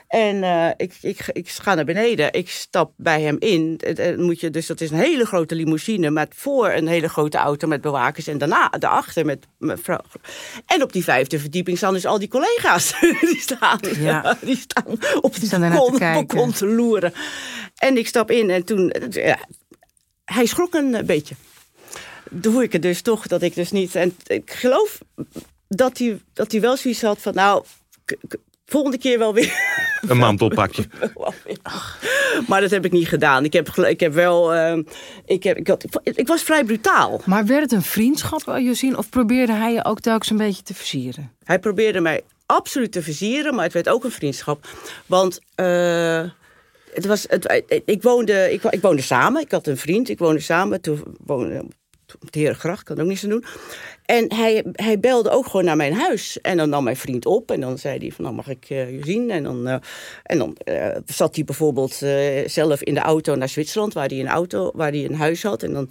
[SPEAKER 4] En ik, ik, ik ga naar beneden. Ik stap bij hem in. Moet je, dus dat is een hele grote limousine. Met voor een hele grote auto met bewakers. En daarna daarachter met mevrouw. En op die vijfde verdieping staan dus al die collega's. die, staan,
[SPEAKER 5] Ja.
[SPEAKER 4] die staan op
[SPEAKER 5] kijken.
[SPEAKER 4] balkon te loeren. En ik stap in en toen... Ja, hij schrok een beetje. Toen hoor ik het dus toch dat ik dus niet... En ik geloof dat hij, dat hij wel zoiets had van... Nou, volgende keer wel weer...
[SPEAKER 6] Een mantelpakje.
[SPEAKER 4] Maar dat heb ik niet gedaan. Ik heb, ik heb wel. eh, ik, heb, ik, had, ik was vrij brutaal.
[SPEAKER 5] Maar werd het een vriendschap, eh, Josien? Of probeerde hij je ook telkens een beetje te versieren?
[SPEAKER 4] Hij probeerde mij absoluut te versieren, maar het werd ook een vriendschap. Want. eh, het was, het, ik, woonde, ik, ik woonde samen. Ik had een vriend. Ik woonde samen. Toen woonde, de Herengracht, kan ook niets aan doen. En hij, hij belde ook gewoon naar mijn huis. En dan nam mijn vriend op en dan zei hij van, nou mag ik uh, je zien? En dan, uh, en dan uh, zat hij bijvoorbeeld zelf in de auto naar Zwitserland, waar hij een auto, waar hij een huis had. En dan,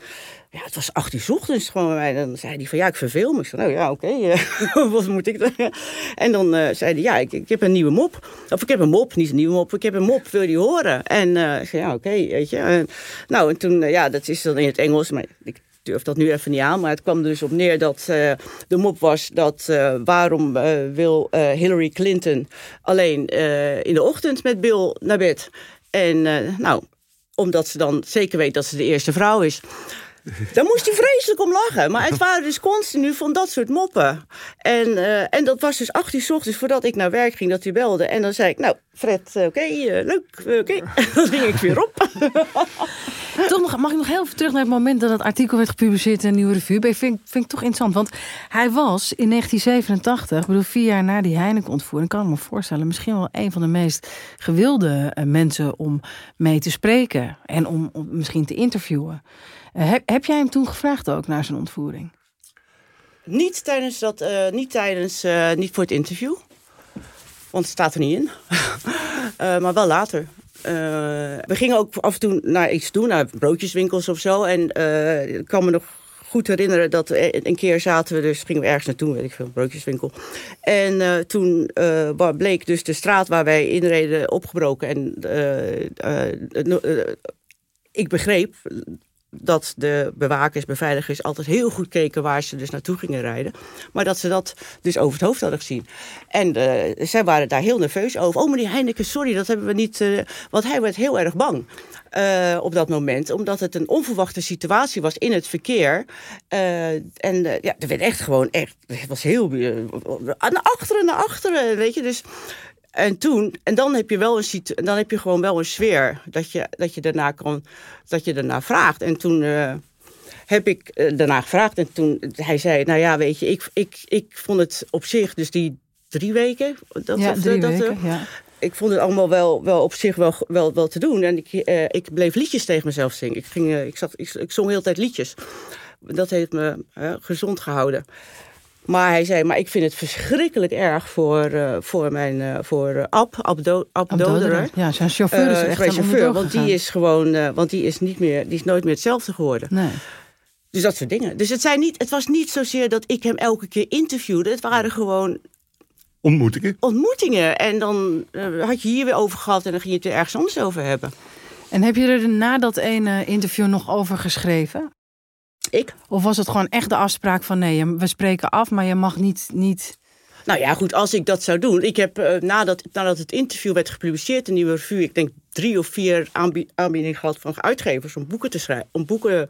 [SPEAKER 4] ja, het was acht uur ochtends gewoon. En dan zei hij van, ja, ik verveel me. Ik zei, nou ja, oké, wat moet ik dan? En dan zei hij, ja, ik, ik, heb een nieuwe mop. Of ik heb een mop, niet een nieuwe mop, ik heb een mop, wil je horen? En ik zei, ja, oké, weet je. nou, en toen, ja, dat is dan in het Engels, maar ik durf dat nu even niet aan, maar het kwam er dus op neer dat uh, de mop was dat uh, waarom uh, wil Hillary Clinton alleen in de ochtend met Bill naar bed? En nou, omdat ze dan zeker weet dat ze de eerste vrouw is. Daar moest hij vreselijk om lachen. Maar het waren dus continu van dat soort moppen. En, uh, en dat was dus acht uur s ochtends voordat ik naar werk ging dat hij belde. En dan zei ik, nou Fred, oké, okay, uh, leuk, oké. Okay. dan ging ik weer op.
[SPEAKER 5] toch nog, mag ik nog heel even terug naar het moment dat het artikel werd gepubliceerd in een nieuwe revue? Vind, vind, vind ik toch interessant. Want hij was in 1987, ik bedoel vier jaar na die Heineken-ontvoering, kan ik me voorstellen, misschien wel een van de meest gewilde mensen om mee te spreken. En om, om misschien te interviewen. Uh, heb, heb jij hem toen gevraagd ook naar zijn ontvoering?
[SPEAKER 4] Niet tijdens dat, uh, niet tijdens, uh, niet voor het interview. Want het staat er niet in. maar wel later. we gingen ook af en toe naar iets doen, naar broodjeswinkels of zo. En ik kan me nog goed herinneren dat een keer zaten we dus, gingen we ergens naartoe, weet ik veel, broodjeswinkel. En toen bleek dus de straat waar wij inreden opgebroken. En ik begreep dat de bewakers, beveiligers altijd heel goed keken waar ze dus naartoe gingen rijden. Maar dat ze dat dus over het hoofd hadden gezien. En uh, zij waren daar heel nerveus over. Oh meneer Heineken, sorry, dat hebben we niet... Uh, want hij werd heel erg bang. Uh, op dat moment, omdat het een onverwachte situatie was in het verkeer. en ja, er werd echt gewoon echt, het was heel naar achteren, naar achteren, weet je. Dus en toen, en dan heb je wel een dan heb je gewoon wel een sfeer dat je, dat je daarna kan, dat je daarna vraagt. En toen uh, heb ik uh, daarna gevraagd en toen hij zei, nou ja, weet je, ik, ik, ik vond het op zich, dus die drie weken, dat,
[SPEAKER 5] ja,
[SPEAKER 4] of,
[SPEAKER 5] drie
[SPEAKER 4] dat,
[SPEAKER 5] weken, ja.
[SPEAKER 4] ik vond het allemaal wel, wel op zich wel, wel, wel te doen. En ik, ik bleef liedjes tegen mezelf zingen. Ik, ging, ik, zat, ik, ik zong heel tijd liedjes. Dat heeft me gezond gehouden. Maar hij zei, maar ik vind het verschrikkelijk erg voor, uh, voor mijn uh, voor uh, Ab, Ab.
[SPEAKER 5] Ja, zijn chauffeur is echt
[SPEAKER 4] chauffeur, want die is gewoon, want die is niet meer, die is nooit meer hetzelfde geworden.
[SPEAKER 5] Nee.
[SPEAKER 4] Dus dat soort dingen. Dus het, zijn niet, het was niet zozeer dat ik hem elke keer interviewde. Het waren gewoon
[SPEAKER 6] ontmoetingen.
[SPEAKER 4] Ontmoetingen. En dan had je hier weer over gehad en dan ging je het er ergens anders over hebben.
[SPEAKER 5] En heb je er na dat ene interview nog over geschreven?
[SPEAKER 4] Ik?
[SPEAKER 5] Of was het gewoon echt de afspraak van nee, we spreken af, maar je mag niet. niet...
[SPEAKER 4] Nou ja, goed, als ik dat zou doen. Ik heb uh, nadat, nadat het interview werd gepubliceerd, een nieuwe revue, ik denk drie of vier aanbiedingen gehad van uitgevers om boeken te schrijven. Om boeken,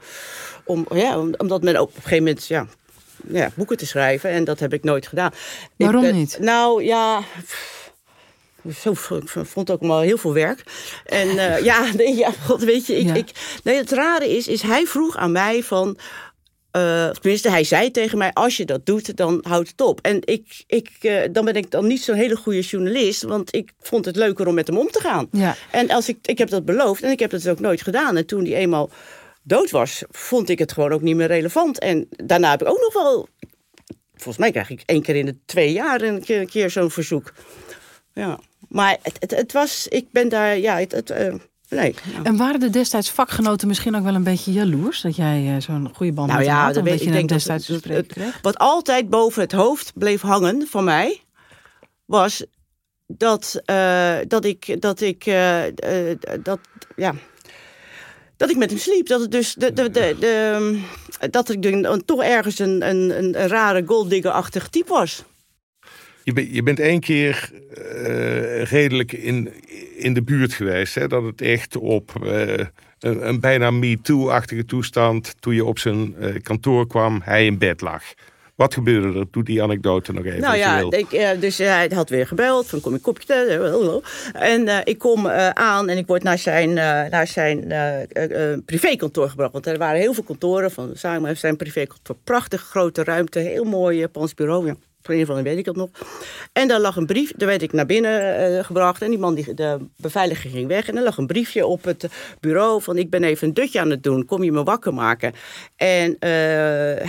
[SPEAKER 4] om, ja, omdat men op een gegeven moment, ja, ja, boeken te schrijven. En dat heb ik nooit gedaan.
[SPEAKER 5] Waarom
[SPEAKER 4] ik,
[SPEAKER 5] niet?
[SPEAKER 4] Nou ja. Zo, ik vond ook maar heel veel werk. En uh, ja, nee, ja, God, weet je, ik, ja. ik, nee, het rare is, is hij vroeg aan mij van, uh, tenminste, hij zei tegen mij: als je dat doet, dan houdt het op. En ik, ik, uh, dan ben ik dan niet zo'n hele goede journalist, want ik vond het leuker om met hem om te gaan.
[SPEAKER 5] Ja.
[SPEAKER 4] En als ik, ik heb dat beloofd en ik heb dat ook nooit gedaan. En toen die eenmaal dood was, vond ik het gewoon ook niet meer relevant. En daarna heb ik ook nog wel. Volgens mij krijg ik één keer in de twee jaar een keer, een keer zo'n verzoek. Ja. Maar het, het, het, was, ik ben daar, ja, het, het uh, nee. Ja.
[SPEAKER 5] En waren de destijds vakgenoten misschien ook wel een beetje jaloers dat jij uh, zo'n goede band
[SPEAKER 4] nou
[SPEAKER 5] met
[SPEAKER 4] ja,
[SPEAKER 5] hem had,
[SPEAKER 4] omdat
[SPEAKER 5] je
[SPEAKER 4] ik denk
[SPEAKER 5] destijds
[SPEAKER 4] dat, het, Wat altijd boven het hoofd bleef hangen van mij, was dat, uh, dat ik, dat ik, dat, ja, dat ik met hem sliep. Dat het dus, de, de, de, de dat ik dan toch ergens een, een, een rare golddigger-achtig type was.
[SPEAKER 6] Je, ben, je, bent één keer uh, redelijk in, in de buurt geweest. Hè? Dat het echt op uh, een, een, bijna me-too-achtige toestand... toen je op zijn uh, kantoor kwam, hij in bed lag. Wat gebeurde er? Doe die anekdote nog even.
[SPEAKER 4] Nou ja, ik, dus hij had weer gebeld. Van kom je kopje thee? En ik kom aan en ik word naar zijn, naar zijn privékantoor gebracht. Want er waren heel veel kantoren van Samen heeft zijn privékantoor. Prachtig grote ruimte, heel mooi Japans bureau. Ja. Van weet ik dat nog. En daar lag een brief, daar werd ik naar binnen eh, gebracht. En die man, die, de beveiliger ging weg. En er lag een briefje op het bureau van... ik ben even een dutje aan het doen, kom je me wakker maken? En eh,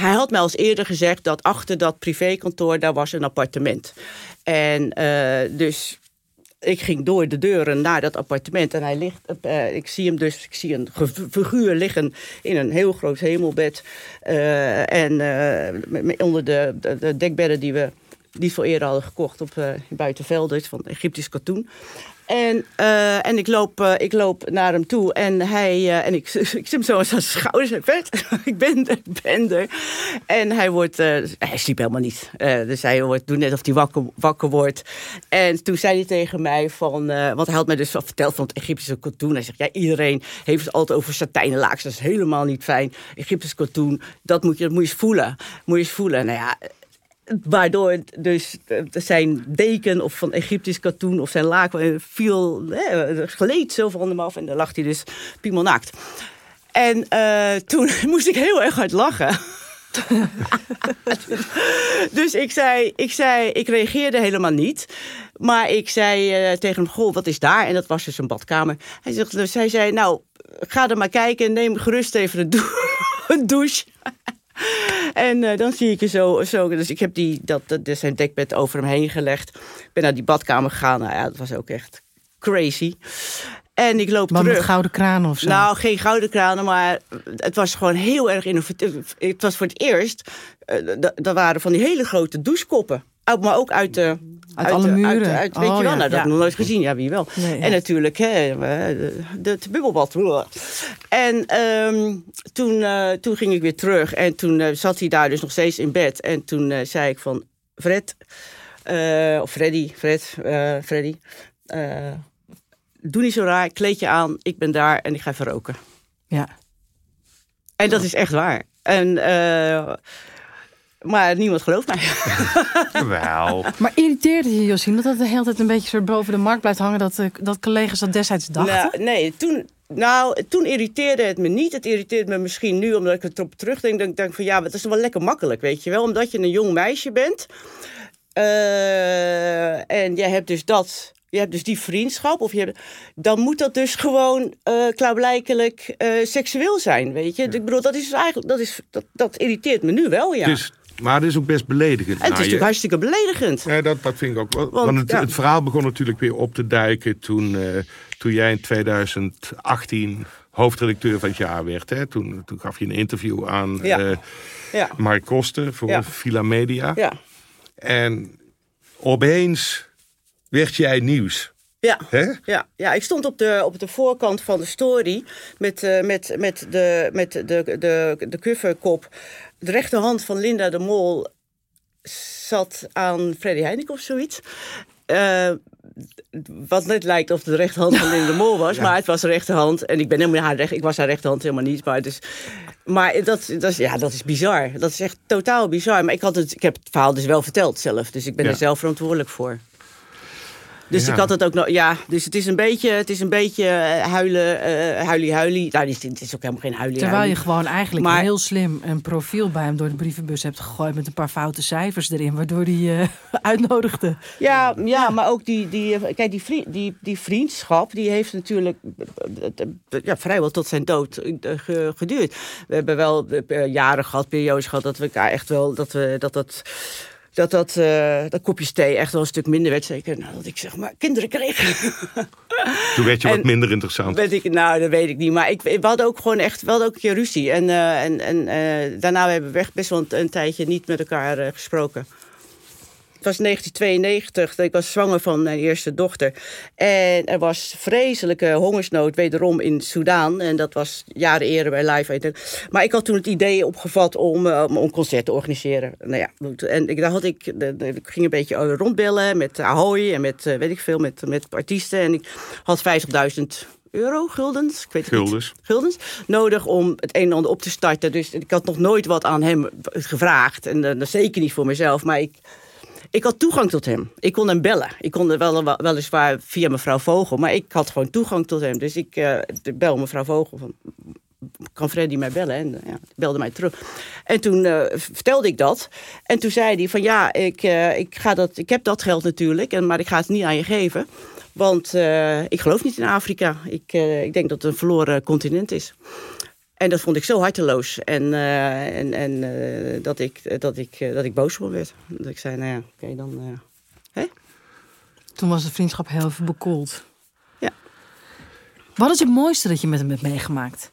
[SPEAKER 4] hij had mij als eerder gezegd dat achter dat privékantoor... daar was een appartement. En eh, dus ik ging door de deuren naar dat appartement en hij ligt, uh, ik zie hem dus, ik zie een figuur liggen in een heel groot hemelbed. Uh, en uh, onder de, de, de, dekbedden die we niet veel eerder hadden gekocht op Buitenveldert van Egyptisch katoen. En, uh, en ik, loop, uh, ik loop naar hem toe en, hij, uh, en ik, ik zit hem zo aan zijn schouders. Vet, ik ben er, ik ben er. En hij wordt, hij sliep helemaal niet. dus hij wordt, doet net of hij wakker, wakker wordt. En toen zei hij tegen mij van, want hij had mij dus verteld van het Egyptische katoen. Hij zegt, ja, iedereen heeft het altijd over satijnen laaks. Dat is helemaal niet fijn. Egyptisch katoen, dat moet je, dat moet je eens voelen. Moet je eens voelen. Nou ja, Waardoor dus zijn deken of van Egyptisch katoen of zijn laak viel, hè, gleed zo van hem af. En dan lag hij dus piemelnaakt. En uh, toen moest ik heel erg hard lachen. dus ik zei, ik zei, ik reageerde helemaal niet. Maar ik zei tegen hem, goh, wat is daar? En dat was dus een badkamer. Hij, dus zei, nou, ga er maar kijken en neem gerust even een, een douche. En uh, dan zie ik je zo, zo. Dus ik heb die, dat, dat, zijn dekbed over hem heen gelegd. Ik ben naar die badkamer gegaan. Nou ja, dat was ook echt crazy. En ik loop
[SPEAKER 5] maar
[SPEAKER 4] terug.
[SPEAKER 5] met gouden kranen of zo?
[SPEAKER 4] Nou, geen gouden kranen, maar het was gewoon heel erg innovatief. Het was voor het eerst, uh, waren van die hele grote douchekoppen. Maar ook uit de...
[SPEAKER 5] Uit, alle muren?
[SPEAKER 4] Uit, uit, weet
[SPEAKER 5] oh,
[SPEAKER 4] je wel,
[SPEAKER 5] ja,
[SPEAKER 4] nou, dat
[SPEAKER 5] ja.
[SPEAKER 4] heb ik nog nooit gezien. Ja, wie wel.
[SPEAKER 5] Nee, ja.
[SPEAKER 4] En natuurlijk, hè, het bubbelbad. En um, toen, uh, toen ging ik weer terug. En toen uh, zat hij daar dus nog steeds in bed. En toen uh, zei ik van, Fred, of Freddy, Fred, Freddy... doe niet zo raar, kleed je aan, ik ben daar en ik ga even roken.
[SPEAKER 5] Ja.
[SPEAKER 4] En dat is echt waar. En... maar niemand gelooft mij.
[SPEAKER 6] Wel.
[SPEAKER 5] Maar irriteerde je Josien dat dat de hele tijd een beetje soort boven de markt blijft hangen... dat, dat collega's dat destijds dachten?
[SPEAKER 4] Nou, nee, toen, nou, toen irriteerde het me niet. Het irriteert me misschien nu, omdat ik het erop terugdenk. Dat ik denk van, ja, maar het is wel lekker makkelijk, weet je wel. Omdat je een jong meisje bent. Uh, en jij hebt dus dat... Je hebt dus die vriendschap, of je hebt, dan moet dat dus gewoon uh, klaarblijkelijk uh, seksueel zijn, weet je. Ja. Ik bedoel, dat is eigenlijk, dat, is, dat, dat irriteert me nu wel, ja.
[SPEAKER 6] Dus, maar het is ook best beledigend.
[SPEAKER 4] En het is natuurlijk hartstikke beledigend.
[SPEAKER 6] Ja, dat, dat vind ik ook wel. Want, Want het, ja. het, verhaal begon natuurlijk weer op te dijken toen, uh, toen jij in 2018 hoofdredacteur van het jaar werd. Hè? Toen, toen gaf je een interview aan ja. ja. Mark Koster voor. Villa Media.
[SPEAKER 4] Ja.
[SPEAKER 6] En opeens werd jij nieuws.
[SPEAKER 4] Ja, ja, ja, ik stond op de, op de voorkant van de story met, uh, met, met, de, met de, de, de coverkop. De rechterhand van Linda de Mol zat aan Freddy Heineken of zoiets. Uh, wat net lijkt of de rechterhand van Linda de Mol was, ja. maar het was de rechterhand. En ik ben helemaal haar recht, ik was haar rechterhand helemaal niet. Maar, dus, maar dat, dat, is, ja, dat is bizar. Dat is echt totaal bizar. Maar ik, had het, ik heb het verhaal dus wel verteld zelf. Dus ik ben
[SPEAKER 6] Ja.
[SPEAKER 4] er zelf verantwoordelijk voor. Dus
[SPEAKER 6] Ja.
[SPEAKER 4] ik had het ook nog, ja, dus het is een beetje, het is een beetje eh, huilen, eh huilie huilie. Nou, het is, het is ook helemaal geen huilie
[SPEAKER 5] Terwijl je
[SPEAKER 4] huilie.
[SPEAKER 5] gewoon eigenlijk
[SPEAKER 4] Maar-
[SPEAKER 5] heel slim een profiel bij hem door de brievenbus hebt gegooid met een paar foute cijfers erin, waardoor hij eh, uitnodigde.
[SPEAKER 4] Ja, ja, maar ook die, die, kijk, die, vriend, die, die vriendschap, die heeft natuurlijk ja, vrijwel tot zijn dood ge- geduurd. We hebben wel jaren gehad, periodes gehad, dat we elkaar echt wel, dat we, dat dat... Dat dat, eh, dat kopjes thee echt wel een stuk minder werd. Zeker nadat ik zeg maar kinderen kreeg.
[SPEAKER 6] Toen werd je
[SPEAKER 4] En-
[SPEAKER 6] wat minder interessant.
[SPEAKER 4] Weet ik, nou, dat weet ik niet. Maar ik, we hadden ook gewoon echt, we hadden ook een keer ruzie. En, eh, en, en eh, daarna hebben we echt best wel een, een tijdje niet met elkaar gesproken. Het was 1992, ik was zwanger van mijn eerste dochter. En er was vreselijke hongersnood wederom in Soudaan. En dat was jaren eerder bij Live Aid. Maar ik had toen het idee opgevat om, eh, om een concert te organiseren. Nou ja, goed. en ik, daar had ik, ik ging een beetje rondbellen met Ahoy en met, eh, weet ik veel, met, met artiesten. En ik had 50.000 euro, guldens, ik weet het niet
[SPEAKER 6] Guldens.
[SPEAKER 4] guldens nodig om het een en ander op te starten. Dus ik had nog nooit wat aan hem gevraagd. En uh, zeker niet voor mezelf. Maar ik, ik had toegang tot hem. Ik kon hem bellen. Ik kon wel, wel- weliswaar via mevrouw Vogel. Maar ik had gewoon toegang tot hem. Dus ik eh, bel mevrouw Vogel van... kan Freddy mij bellen? En ja, belde mij terug. En toen uh, vertelde ik dat. En toen zei hij van ja, ik, uh, ik, ga dat, ik heb dat geld natuurlijk, en, maar ik ga het niet aan je geven. Want uh, ik geloof niet in Afrika. Ik, ik denk dat het een verloren continent is. En dat vond ik zo harteloos. En, en, en dat, ik, dat, ik, dat ik boos op werd. Dat ik zei, nou ja, oké, okay, dan... Hè?
[SPEAKER 5] Toen was de vriendschap heel even bekoeld.
[SPEAKER 4] Ja.
[SPEAKER 5] Wat is het mooiste dat je met hem hebt meegemaakt?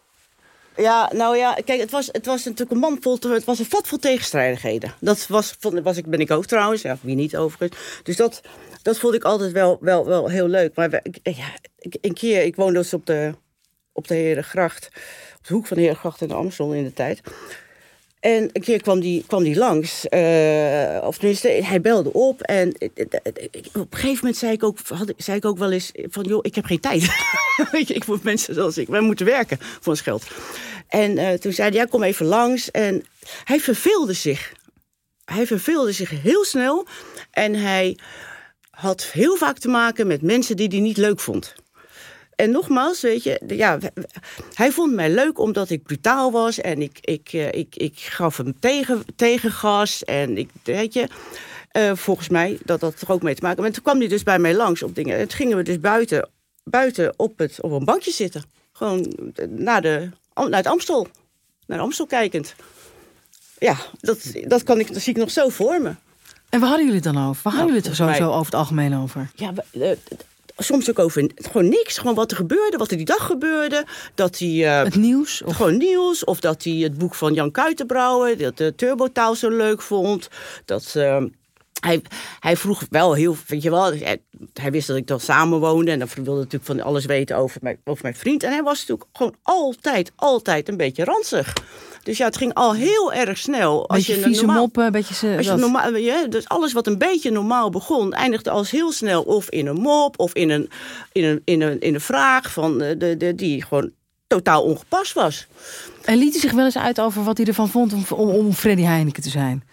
[SPEAKER 4] Ja, nou ja, kijk, het was, het was natuurlijk een man vol, het was een vat vol tegenstrijdigheden. Dat was, was ik, ben ik ook trouwens, ja, wie niet overigens. Dus dat, dat vond ik altijd wel, wel, wel heel leuk. Maar ja, een keer, ik woonde dus op de, op de Herengracht, op de hoek van de Herengracht en de Amstel in de tijd. En een keer kwam die, kwam die langs, uh, of tenminste, hij belde op. En op een gegeven moment zei ik ook, had, zei ik ook wel eens van, joh, ik heb geen tijd. Ik moet mensen zoals ik, wij moeten werken voor ons geld. En toen zei hij, ja, kom even langs. En hij verveelde zich. Hij verveelde zich heel snel. En hij had heel vaak te maken met mensen die hij niet leuk vond. En nogmaals, weet je, ja, hij vond mij leuk omdat ik brutaal was en ik, ik, ik, ik gaf hem tegen, tegengas en ik, weet je, uh, volgens mij dat dat er ook mee te maken. Maar toen kwam hij dus bij mij langs op dingen. En toen gingen we dus buiten, buiten op, het, op een bankje zitten. Gewoon naar, de, naar het Amstel. Naar Amstel kijkend. Ja, dat, dat, kan ik, dat zie ik nog zo voor me.
[SPEAKER 5] En waar hadden jullie het dan over? Waar hadden jullie het er sowieso over het algemeen over?
[SPEAKER 4] Ja, soms ook over gewoon niks. Gewoon wat er gebeurde, wat er die dag gebeurde. Dat hij, uh,
[SPEAKER 5] het nieuws?
[SPEAKER 4] Of... Gewoon nieuws. Of dat hij het boek van Jan Kuitenbrouwer, dat de Turbotaal zo leuk vond. Dat... Uh, hij, hij vroeg wel heel, weet je wel, hij, wist dat ik dan samenwoonde en dan wilde natuurlijk van alles weten over mijn, over mijn vriend. En hij was natuurlijk gewoon altijd, altijd een beetje ranzig. Dus ja, het ging al heel erg snel.
[SPEAKER 5] Als beetje je vieze normaal, moppen, beetje ze,
[SPEAKER 4] als je normaal, ja, dus alles wat een beetje normaal begon, eindigde als heel snel of in een mop of in een, in een, in een, in een vraag van de, de, die gewoon totaal ongepast was.
[SPEAKER 5] En liet hij zich wel eens uit over wat hij ervan vond om, om, om Freddy Heineken te zijn?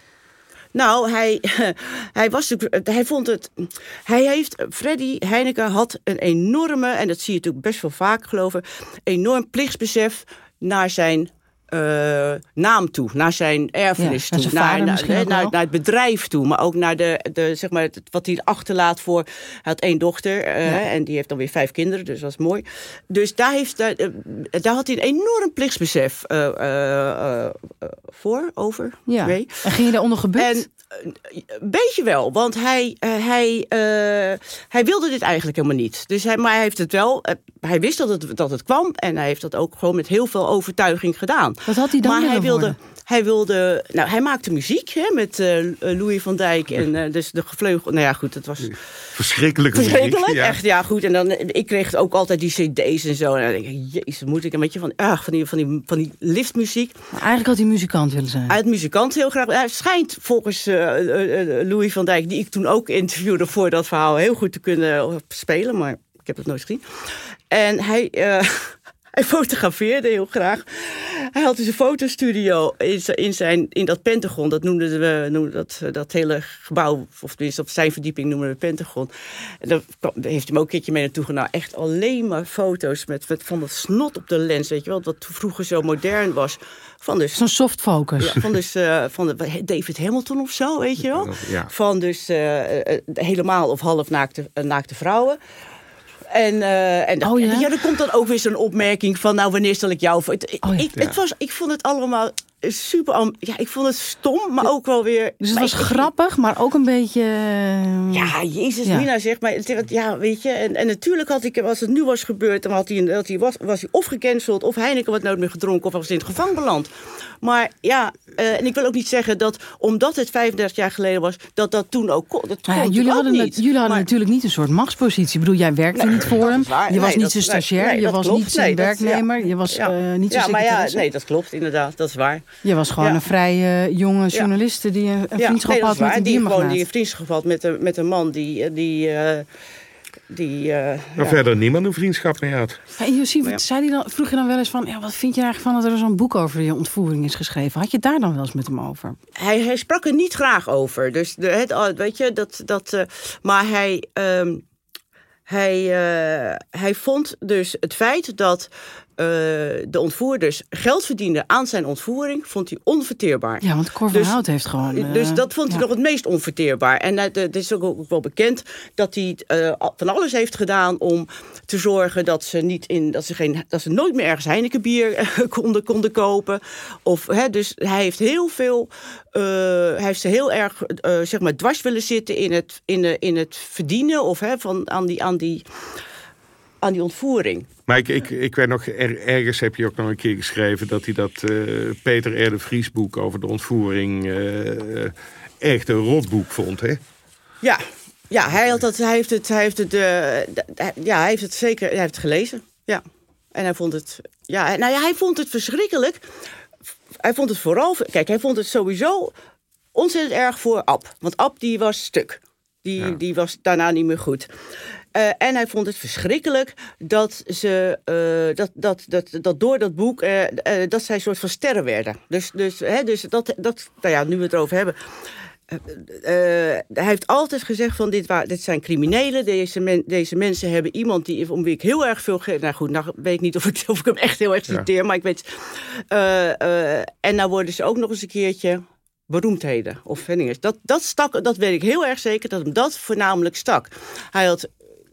[SPEAKER 4] Nou, hij, hij, was, hij vond het. Hij heeft. Freddy Heineken had een enorme, en dat zie je natuurlijk best wel vaak, geloof ik, enorm plichtsbesef naar zijn uh, naam toe, naar zijn erfenis toe, naar, naar, naar, naar, het bedrijf toe, maar ook naar de, de, zeg maar, wat hij achterlaat voor. Hij had één dochter uh, en die heeft dan weer vijf kinderen, dus dat is mooi. Dus daar, heeft, daar, uh, daar had hij een enorm plichtsbesef voor, over.
[SPEAKER 5] Ja. En ging je daaronder gebukt?
[SPEAKER 4] Een beetje wel, want hij, hij, hij wilde dit eigenlijk helemaal niet. Dus hij, maar hij heeft het wel, hij wist dat het, dat het kwam en hij heeft dat ook gewoon met heel veel overtuiging gedaan.
[SPEAKER 5] Wat had hij dan
[SPEAKER 4] maar hij
[SPEAKER 5] wilde,
[SPEAKER 4] hij wilde, nou, hij maakte muziek hè, met uh, Louis van Dijk en uh, dus de gevleugel. Nou ja, goed, het was
[SPEAKER 6] verschrikkelijk.
[SPEAKER 4] Verschrikkelijk,
[SPEAKER 6] muziek,
[SPEAKER 4] ja. echt, ja, goed. En dan, ik kreeg ook altijd die CD's en zo. En dan denk ik, jezus, moet ik een beetje van, ah, van die, van die, van die liftmuziek.
[SPEAKER 5] Maar eigenlijk had hij muzikant willen zijn.
[SPEAKER 4] Hij had muzikant heel graag. Hij schijnt volgens uh, Louis van Dijk, die ik toen ook interviewde voor dat verhaal, heel goed te kunnen spelen, maar ik heb het nooit gezien. En hij. Hij fotografeerde heel graag. Hij had dus een fotostudio in, in, zijn, in dat Pentagon. Dat noemden we noemden dat, dat hele gebouw, of tenminste op zijn verdieping noemen we Pentagon. En daar heeft hij me ook een keertje mee naartoe genomen. Echt alleen maar foto's met, met, van dat snot op de lens, weet je wel. Wat vroeger zo modern was. Van dus,
[SPEAKER 5] Zo'n soft focus.
[SPEAKER 4] Ja, van dus uh, van de, David Hamilton of zo, weet je wel.
[SPEAKER 6] Ja.
[SPEAKER 4] Van dus uh, helemaal of half naakte, naakte vrouwen. En, uh, en
[SPEAKER 5] oh, ja?
[SPEAKER 4] ja, er komt dan ook weer zo'n opmerking van, nou, wanneer zal ik jou... Het,
[SPEAKER 5] oh, ja.
[SPEAKER 4] ik, het was, ik vond het allemaal super... Ja, ik vond het stom, maar ook wel weer...
[SPEAKER 5] Dus het was grappig, maar ook een beetje...
[SPEAKER 4] Ja, Jezus, ja. Mina zegt maar... Ja, weet je, en, en natuurlijk had ik, als het nu was gebeurd... dan had hij, had hij, was, was hij of gecanceld, of Heineken wat nooit meer gedronken... of was in het gevangen beland. Maar ja, uh, en ik wil ook niet zeggen dat omdat het 35 jaar geleden was, dat dat toen ook. Dat
[SPEAKER 5] ja, jullie, hadden
[SPEAKER 4] niet.
[SPEAKER 5] jullie hadden maar, natuurlijk niet een soort machtspositie. Ik bedoel, jij werkte
[SPEAKER 4] nee,
[SPEAKER 5] niet voor hem. Je was
[SPEAKER 4] nee,
[SPEAKER 5] niet zijn stagiair.
[SPEAKER 4] Nee,
[SPEAKER 5] je was
[SPEAKER 4] klopt.
[SPEAKER 5] niet zijn werknemer. Ja. Je was
[SPEAKER 4] ja.
[SPEAKER 5] uh, niet
[SPEAKER 4] ja,
[SPEAKER 5] zijn
[SPEAKER 4] maar ja, nee, dat klopt inderdaad. Dat is waar.
[SPEAKER 5] Je was gewoon een vrij uh, jonge journaliste die een, een vriendschap
[SPEAKER 4] nee,
[SPEAKER 5] had met een
[SPEAKER 4] die gewoon die een vriendschap had met een, met een man die. die uh, die, uh,
[SPEAKER 6] maar ja. verder niemand een vriendschap mee had.
[SPEAKER 5] Ja, en Josie, ja. zei die dan, vroeg je dan wel eens van... Ja, wat vind je eigenlijk van dat er zo'n boek over je ontvoering is geschreven? Had je daar dan wel eens met hem over?
[SPEAKER 4] Hij, hij sprak er niet graag over. Dus de, het, weet je, dat... dat uh, maar hij... Um, hij, uh, hij vond dus het feit dat eh, de ontvoerders geld verdienden aan zijn ontvoering, vond hij onverteerbaar.
[SPEAKER 5] Ja, want Cor van
[SPEAKER 4] Dus-
[SPEAKER 5] Hout heeft gewoon... eh,
[SPEAKER 4] dus dat vond hij
[SPEAKER 5] ja.
[SPEAKER 4] nog het meest onverteerbaar. En eh, het is ook, ook wel bekend dat hij eh, van alles heeft gedaan om te zorgen dat ze, niet in, dat ze, geen, dat ze nooit meer ergens Heineken bier eh, konden, konden kopen. Of, hè, dus hij heeft heel veel, eh, hij heeft ze heel erg eh, zeg maar dwars willen zitten in het, in, de, in het verdienen of hè, van, aan, die, aan, die, aan die ontvoering.
[SPEAKER 6] Maar ik, ik, ik weet nog, er- ergens heb je ook nog een keer geschreven dat hij dat eh, Peter R. de Vries boek over de ontvoering eh, echt een rotboek vond. Hè?
[SPEAKER 4] Ja, ja hij, had dat, hij, heeft het, hij, heeft het, d- ja, hij heeft het zeker hij heeft het gelezen. Ja. En hij vond het, ja, nou ja, hij vond het verschrikkelijk. Hij vond het vooral, kijk, hij vond het sowieso ontzettend erg voor Ab. Want Ab die was stuk. Die,
[SPEAKER 6] Ja.
[SPEAKER 4] die was daarna niet meer goed. Eh, en hij vond het verschrikkelijk dat ze eh, dat, dat, dat, dat door dat boek eh, dat zij een soort van sterren werden. Dus, dus, hè, dus dat, dat, nou ja, nu we het erover hebben. Hij heeft altijd gezegd van dit, dit zijn criminelen. Deze, men- deze mensen hebben iemand die, om wie ik heel erg veel... Nou goed, nou weet ik niet of ik, of ik hem echt heel erg
[SPEAKER 6] Ja.
[SPEAKER 4] citeer. Maar ik weet... en nou worden ze ook nog eens een keertje beroemdheden of. Dat, dat stak, dat weet ik heel erg zeker, dat hem dat voornamelijk stak. Hij had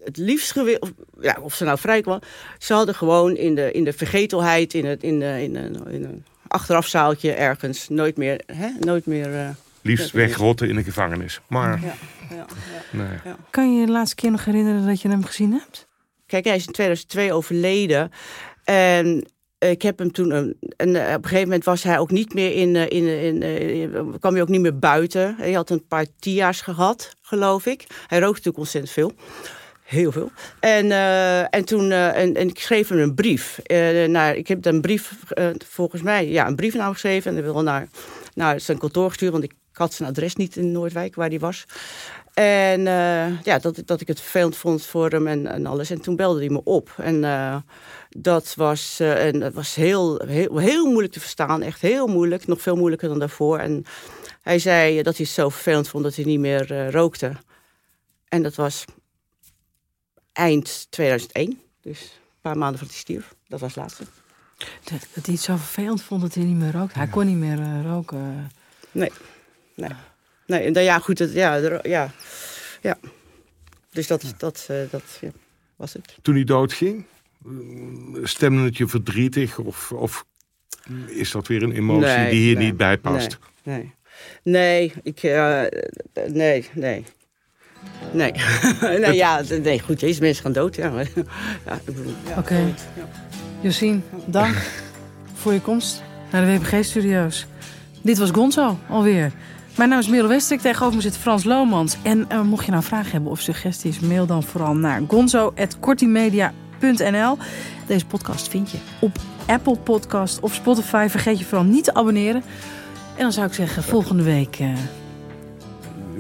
[SPEAKER 4] het liefst gewild, of, ja, of ze nou vrij kwam, ze hadden gewoon in de, in de vergetelheid, in, het, in, de, in, een, in een achterafzaaltje ergens, nooit meer, hè, nooit meer... eh,
[SPEAKER 6] Liefst wegrotten in de gevangenis. Maar
[SPEAKER 4] ja, ja, ja.
[SPEAKER 6] nee.
[SPEAKER 5] Kan je je de laatste keer nog herinneren dat je hem gezien hebt?
[SPEAKER 4] Kijk, hij is in 2002 overleden. En ik heb hem toen. een- En eh, op een gegeven moment was hij ook niet meer in. eh, in, in, eh, kwam hij ook niet meer buiten. Hij had een paar tia's gehad, geloof ik. Hij rookte natuurlijk ontzettend veel. Heel veel. En, eh, en toen. eh, en, en ik schreef hem een brief. eh, naar, ik heb een brief, volgens mij. Ja, een brief naar hem geschreven. En ik wil naar, naar zijn kantoor gestuurd. Want ik had zijn adres niet in Noordwijk, waar hij was. En ja, dat, dat ik het vervelend vond voor hem en, en alles. En toen belde hij me op. En dat was, en dat was heel, heel, heel moeilijk te verstaan. Echt heel moeilijk. Nog veel moeilijker dan daarvoor. En hij zei dat hij het zo vervelend vond dat hij niet meer rookte. En dat was eind 2001. Dus een paar maanden voordat hij stierf. Dat was het laatste.
[SPEAKER 5] Dat, dat hij het zo vervelend vond dat hij niet meer rookt. Hij kon niet meer eh, roken.
[SPEAKER 4] Nee. Nee. Nee, en dan, ja, goed. Dat, ja, ja. ja. Dus dat, dat, eh, dat ja, was het.
[SPEAKER 6] Toen hij doodging, stemde het je verdrietig? Of, of is dat weer een emotie
[SPEAKER 4] Nee,
[SPEAKER 6] die hier
[SPEAKER 4] nee,
[SPEAKER 6] niet bij past?
[SPEAKER 4] Nee. Nee, ik. eh, nee, nee. Nee. nee, ja, nee, goed, deze mensen gaan dood. Ja, ja,
[SPEAKER 5] Oké.
[SPEAKER 4] ja.
[SPEAKER 5] Josien, dank voor je komst naar de WPG-studio's. Dit was Gonzo alweer. Mijn naam is Merel Westrik, tegenover me zit Frans Lomans. En eh, mocht je nou vragen hebben of suggesties, mail dan vooral naar gonzo.kortimedia.nl. Deze podcast vind je op Apple Podcast of Spotify. Vergeet je vooral niet te abonneren. En dan zou ik zeggen, volgende week eh,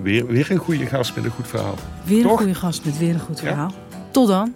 [SPEAKER 6] Weer, weer een goede gast met een goed verhaal.
[SPEAKER 5] weer een
[SPEAKER 6] Toch?
[SPEAKER 5] goede gast met weer een goed
[SPEAKER 6] Ja.
[SPEAKER 5] verhaal. Tot dan.